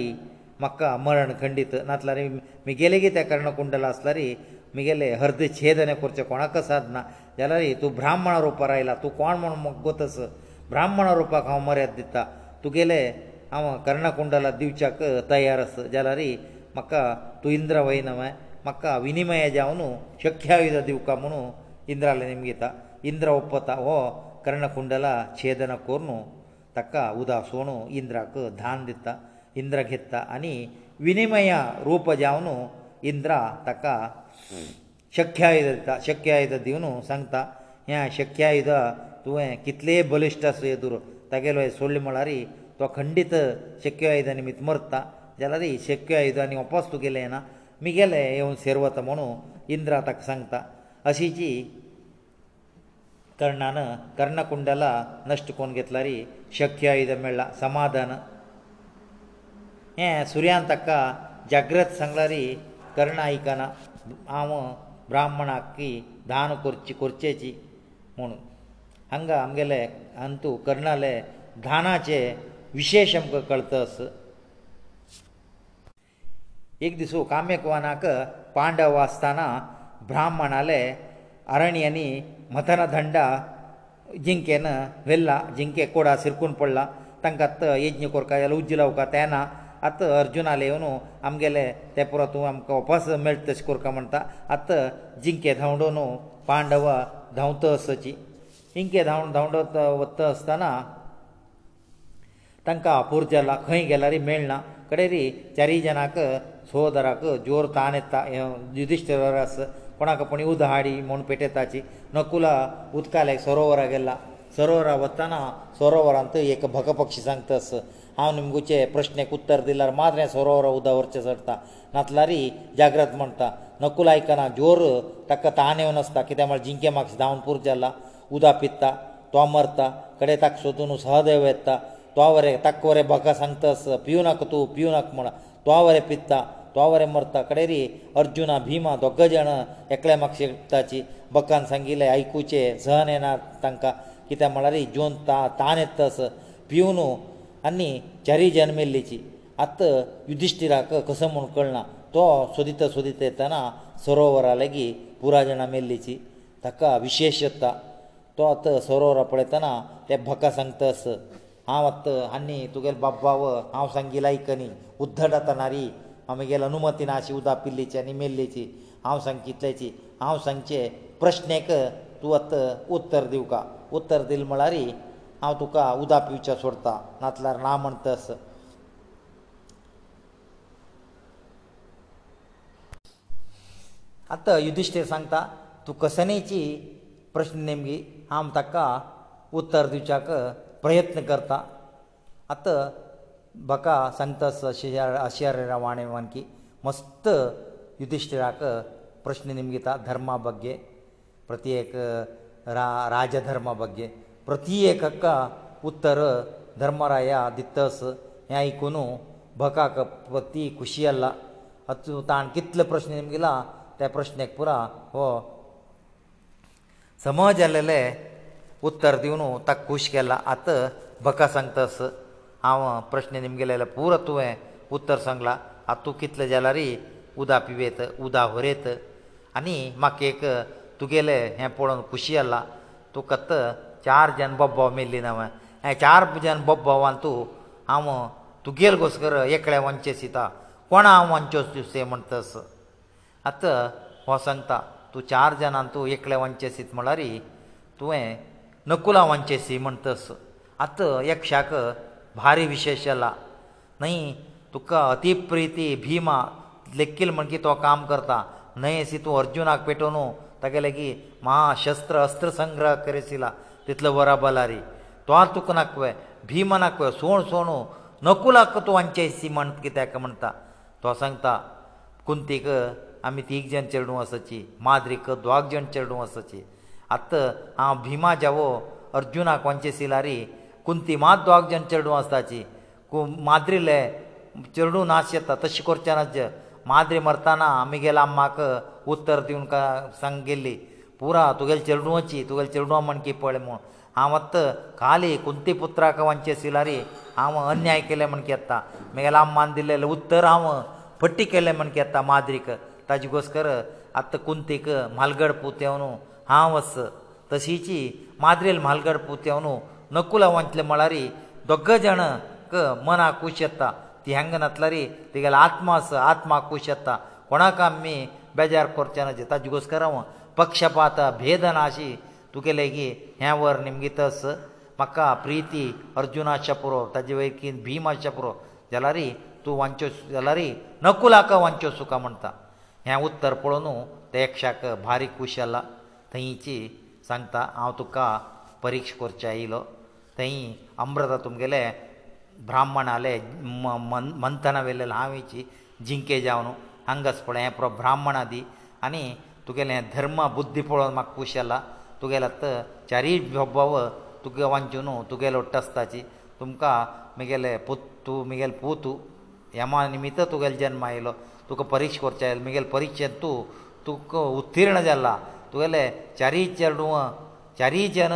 म्हाका मरण खंडीत नातल्यार म्हगेलेगी त्या कर्णकुंडला आसल्यार म्हगेले हर्द छेदने करचें कोणाक साद ना जाल्यार तूं ब्राह्मण रुपार आयला तूं कोण म्हूण गोतस ब्राह्मण रुपाक हांव मर्याद दिता तुगेले ಆಮ ಕರ್ಣಕುಂಡಲ ದಿವಚಕ ತಯಾರಸ ಜಲರಿ ಮಕ್ಕ ತುಇಂದ್ರವೈನಮ ಮಕ್ಕ ವಿನಮಯಜ ಅವನು ಶಕ್ಯಾಯಿದ ದಿವಕಮನು ಇಂದ್ರಾಲ ನಿಮಿತ್ತ ಇಂದ್ರ ಒಪ್ಪತಾವೋ ಕರ್ಣಕುಂಡಲ ಛೇದನಕೋರ್ನು ತಕ್ಕ ಉದಾಸೋನು ಇಂದ್ರಕ ಧಾನ್ ದಿತ್ತ ಇಂದ್ರಘೆತ್ತ ಅನಿ ವಿನಮಯ ರೂಪಜ ಅವನು ಇಂದ್ರ ತಕ್ಕ ಶಕ್ಯಾಯಿದ ತ ಶಕ್ಯಾಯಿದ ದಿವನು ಸಂಕ್ತ ಯಾ ಶಕ್ಯಾಯಿದ ತು ಎ ಕಿತ್ಲೇ ಬಲಿಸ್ಟ ಅಸೇದುರ ತಕ ಲೇ ಸೋಳ್ಳಿ ಮಳಾರಿ तो खंडीत शक्य आयदा निमित मरता जाल्यार शक्य आयदा आनी वपास तूं गेले ना मिगेले येवन सेरवत म्हणू इंद्रा ताका सांगता अशी जी कर्णान कर्णकुंडला नश्ट कोन घेतला रे शक्य आयदा मेळ्ळा समाधान हे सुर्यान ताका जाग्रत सांगला रे कर्ण आयकना हांव ब्राह्मणाकी दान करची करचेची म्हुणून हांगा आमगेले हांतू कर्णाले धानाचे विशेश आमकां कळतस एक दिसो कामेकवानाक पांडव आसतना ब्राह्मणाले अरण्यांनी मथनदंडा जिंकेन व्हेल्ला जिंके कोडा सिरकून पडला तांकां आतां यज्ञ कोरका जाल्यार उज्जलावका तें ना आतां अर्जुनाले येवन आमगेले ते पुरो तूं आमकां वपास मेळटा तशें कोरका म्हणटा आतां जिंके धांवडोन पांडव धांवतसची इंके धांवड धांवडत वता आसतना तांकां आपूर जाला खंय गेल्यार मेळना कडेरी चारी जनाक सहोदराक जोर ताण येता युधिश्टर आस कोणाक कोणी उद हाडी म्हूण पेटयताची नकुला उदकालें सरोवरा गेला सरोवरा वताना सरोवरांत एक भक पक्षी सांगता आस हांव निमगुचे प्रश्नेक उत्तर दिल्यार मात्रें सरोवरा उदक व्हरचें सोडटा नातलारी जाग्रत म्हणटा नकुल आयकना जोर ताका ताण येवन आसता कित्याक म्हळ्यार जिंके म्हाका धांवन पुरो जाला उदक पिता तो मरता कडेन ताका सोदून सहदेव येता તોવારે તકવારે બકા સંતસ પ્યુનકતુ પ્યુનકમણ તોવારે પિત્ત તોવારે મર્તા કડેરી અર્જુના ભીમા દ્વક્જણ એકલે મક્ષ્યતાચી બકાં સંગીલે આયકુચે જન એના તંકા કીતા મળરી જૂન તા તાને તસ પ્યુનો અની ચરી જન મેલ્લીચી અત યુધિષ્ઠિરા ક કસ મણકળના તો સુદિત સુદિત એતના સરોવરા લેગી પુરાજન મેલ્લીચી તક વિશેષ્યતા તો સરોવર પરે તના તે બકા સંગતસ हांव आत्त आनी तुगेले बाबाव हांव सांगी लायक न्ही उद्धडता नारी आमगेली अनुमती ना अशी उदा पिल्लीची आनी मेल्लीची हांव सांग कितल्याची हांव सांगचे प्रश्नेक तूं आत्त उत्तर दिवका उत्तर दिल म्हळ्यार हांव तुका उदा पिवचें सोडटा नातल्यार ना म्हणटस आत युधिश्टीर सांगता तूं कसनेची प्रश्न नेमगी हांव ताका उत्तर दिवच्याक प्रयत्न करता आतां म्हाका संत अशियार वाणेवान की मस्त युधिश्टिराक प्रश्न निमगिता धर्मा बग्गे प्रत्येक रा राजधर्मा बग्गे प्रत्येकाक उत्तर धर्मराय दितस हें आयकून भकाक ती खुशी आसला हातूंत ताण कितलो प्रस्न येम गेला त्या प्रस्नेक पुरा हो समज आसलेले उत्तर दिवन ताका खूश केला आतां भका सांगतास हांव प्रश्न निमगेले जाल्यार पुरो तुवें उत्तर सांगला आतां तूं कितले जाला रे उदा पिवेत उदा व्हरयत आनी म्हाका एक तुगेले हें पळोवन खुशी जाला तुका तर चार जन बब्बाव मेल्ली ना हांवें हें चार जन बब्बावान तूं हांव तुगेर घोस कर एकल्या वंचेसिता कोणा हांव वंचोस दिसे म्हणटस आतां हो सांगता तूं चार जनान तूं एकलें वंचेसीत म्हळ्यार तुवें नकुलांवांचे सी म्हणटस आत यक्षाक भारी विशेश जाला न्हय तुका अतिप्रिती भिमा लेखील म्हण की तो काम करता न्हय सी तूं अर्जुनाक पेटोवन तागेले की महाशस्त्र अस्त्र संग्रह करेसिला तितलो बरा बलारी तो तुका नाकवे भिम नाकवे सोण सोण नकुलाक तूं वांचेसी म्हण कित्याक म्हणटा तो सांगता कुंतीक आमी तीग जाण चेडूं आसाची माद्रीक द्वाग जाण चेडूं आसाची आत्त हांव भिमा जावो अर्जुना कोणचे सिलारी कुंती मात दोग जन चेडूं आसताची माद्रीले चेडूं नाश येता तशें करचें नाच माद्री मरताना आमगेलो आम्माक उत्तर दिवन सांग गेल्ली पुरा तुगेलें चेडूं वची तुगेलें चेडूं मणकी पळय म्हूण हांव आत्त काली कुंती पुत्राक वांचे सिलारी हांव अन्याय केलें म्हण येता म्हगेलो आम्मान दिल्लें उत्तर हांव फट्टी केलें म्हण येता माद्रीक ताजे घोस्कर आत्त कुंतीक म्हालगड पुत येवन हांव आस तशीची माद्रेल म्हालगड पुत्यावनू नकुलावांतले म्हळ्यारी दोग जाण क मना खूश येता ती हांग न्हातल्यारी तेगेले आत्मा आस आत्मा खूश येता कोणाक आमी बेजार करचे ना ताजे घोस्कर हांव पक्षपात भेद नाशी तुगे लेगीत हें वर निमगीत आस म्हाका प्रिती अर्जुना शपुरो ताजे वयकीन भीम शपुरो जाल्यार तूं वांचो जाल्यार नकुलाक वांचो सुका म्हणटा हें उत्तर पळोवन ते एकशाक भारीक खुश जाला थंयची सांगता हांव तुका परिक्ष करचें आयलो थंय अमृता तुमगेले ब्राह्मणाले मंथना वेले ल्हावेची जिंके जावन हांगस पळय हें प्रो ब्राह्मणा दी आनी तुगेलें धर्म बुद्धी पळोवन म्हाका खुशयला तुगेल्यात चारी भोभव तुगे वांचून तुगेले ओट्टस्ताची तुमकां म्हगेले पुत तूं म्हगेलें पुतू यमा निमित्त तुगेलो जल्म आयलो तुका परिक्ष करचें आयलो म्हगेलें परिक्षेंत तूं तुका उत्तीर्ण जाला तुवेले चारी चेडूं चारी जन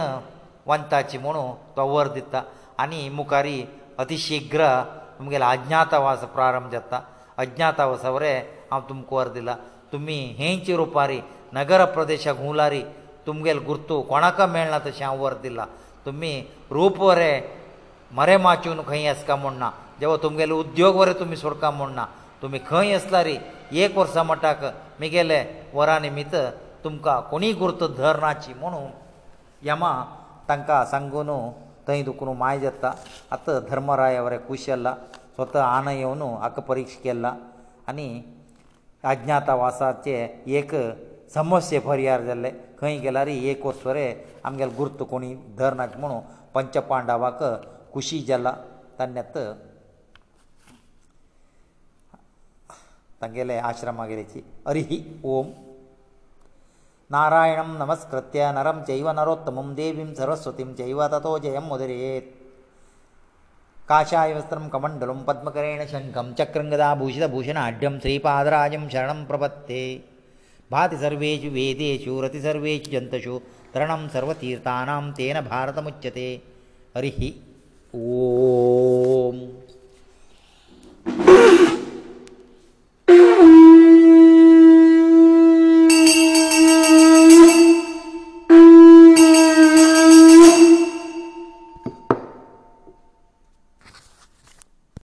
वंताची म्हणू तो वर दिता आनी मुखारी अतिशिग्र तुमगेलो अज्ञातवास प्रारंभ जाता अज्ञातवासावरे हांव तुमकां वर दिला तुमी हेंचे रुपारी नगर प्रदेशाक हुंवलारी तुमगेलो गुर्तू कोणाक मेळना तशें हांव वर दिला तुमी रूप वरें मरे माचून खंय आसका म्हूण ना जेवा तुमगेलो उद्योग वरें तुमी सोडका म्हूण ना तुमी खंय आसला री एक वर्सा मटाक मुगेले वरां निमित्त तुमकां कोणीय गुर्त धरनाची म्हणून यमा तांकां सांगून थंय दुखून माय जाता आतां धर्मराय अरे कुशल्ला स्वता आन येवन हक्क परिक्ष केल्ला आनी अज्ञातवासाचे एक समस्ये फरियार जाल्ले खंय गेल्यार एक वर्सरे आमगेले गुर्त कोणी धरनाच म्हणून पंचपांडवाक खुशी जाला तान्यात तांगेले आश्रमागेरेची अरिही ओम नारायणं नमस्कृत्य नरं चैव नरोत्तमं देवीं सरस्वतीं चैव ततो जयं मुदरेत् काषायवस्त्रं कमण्डलं पद्मकरेण शङ्खं चक्रं गदाभूषितभूषण अड्यं श्रीपादराजं शरणं प्रपत्ते भाति सर्वेषु वेदेषु रतिसर्वेषु जन्तुषु तरणं सर्वतीर्थानां तेन भारतमुच्यते हरिः ओम् Thank you.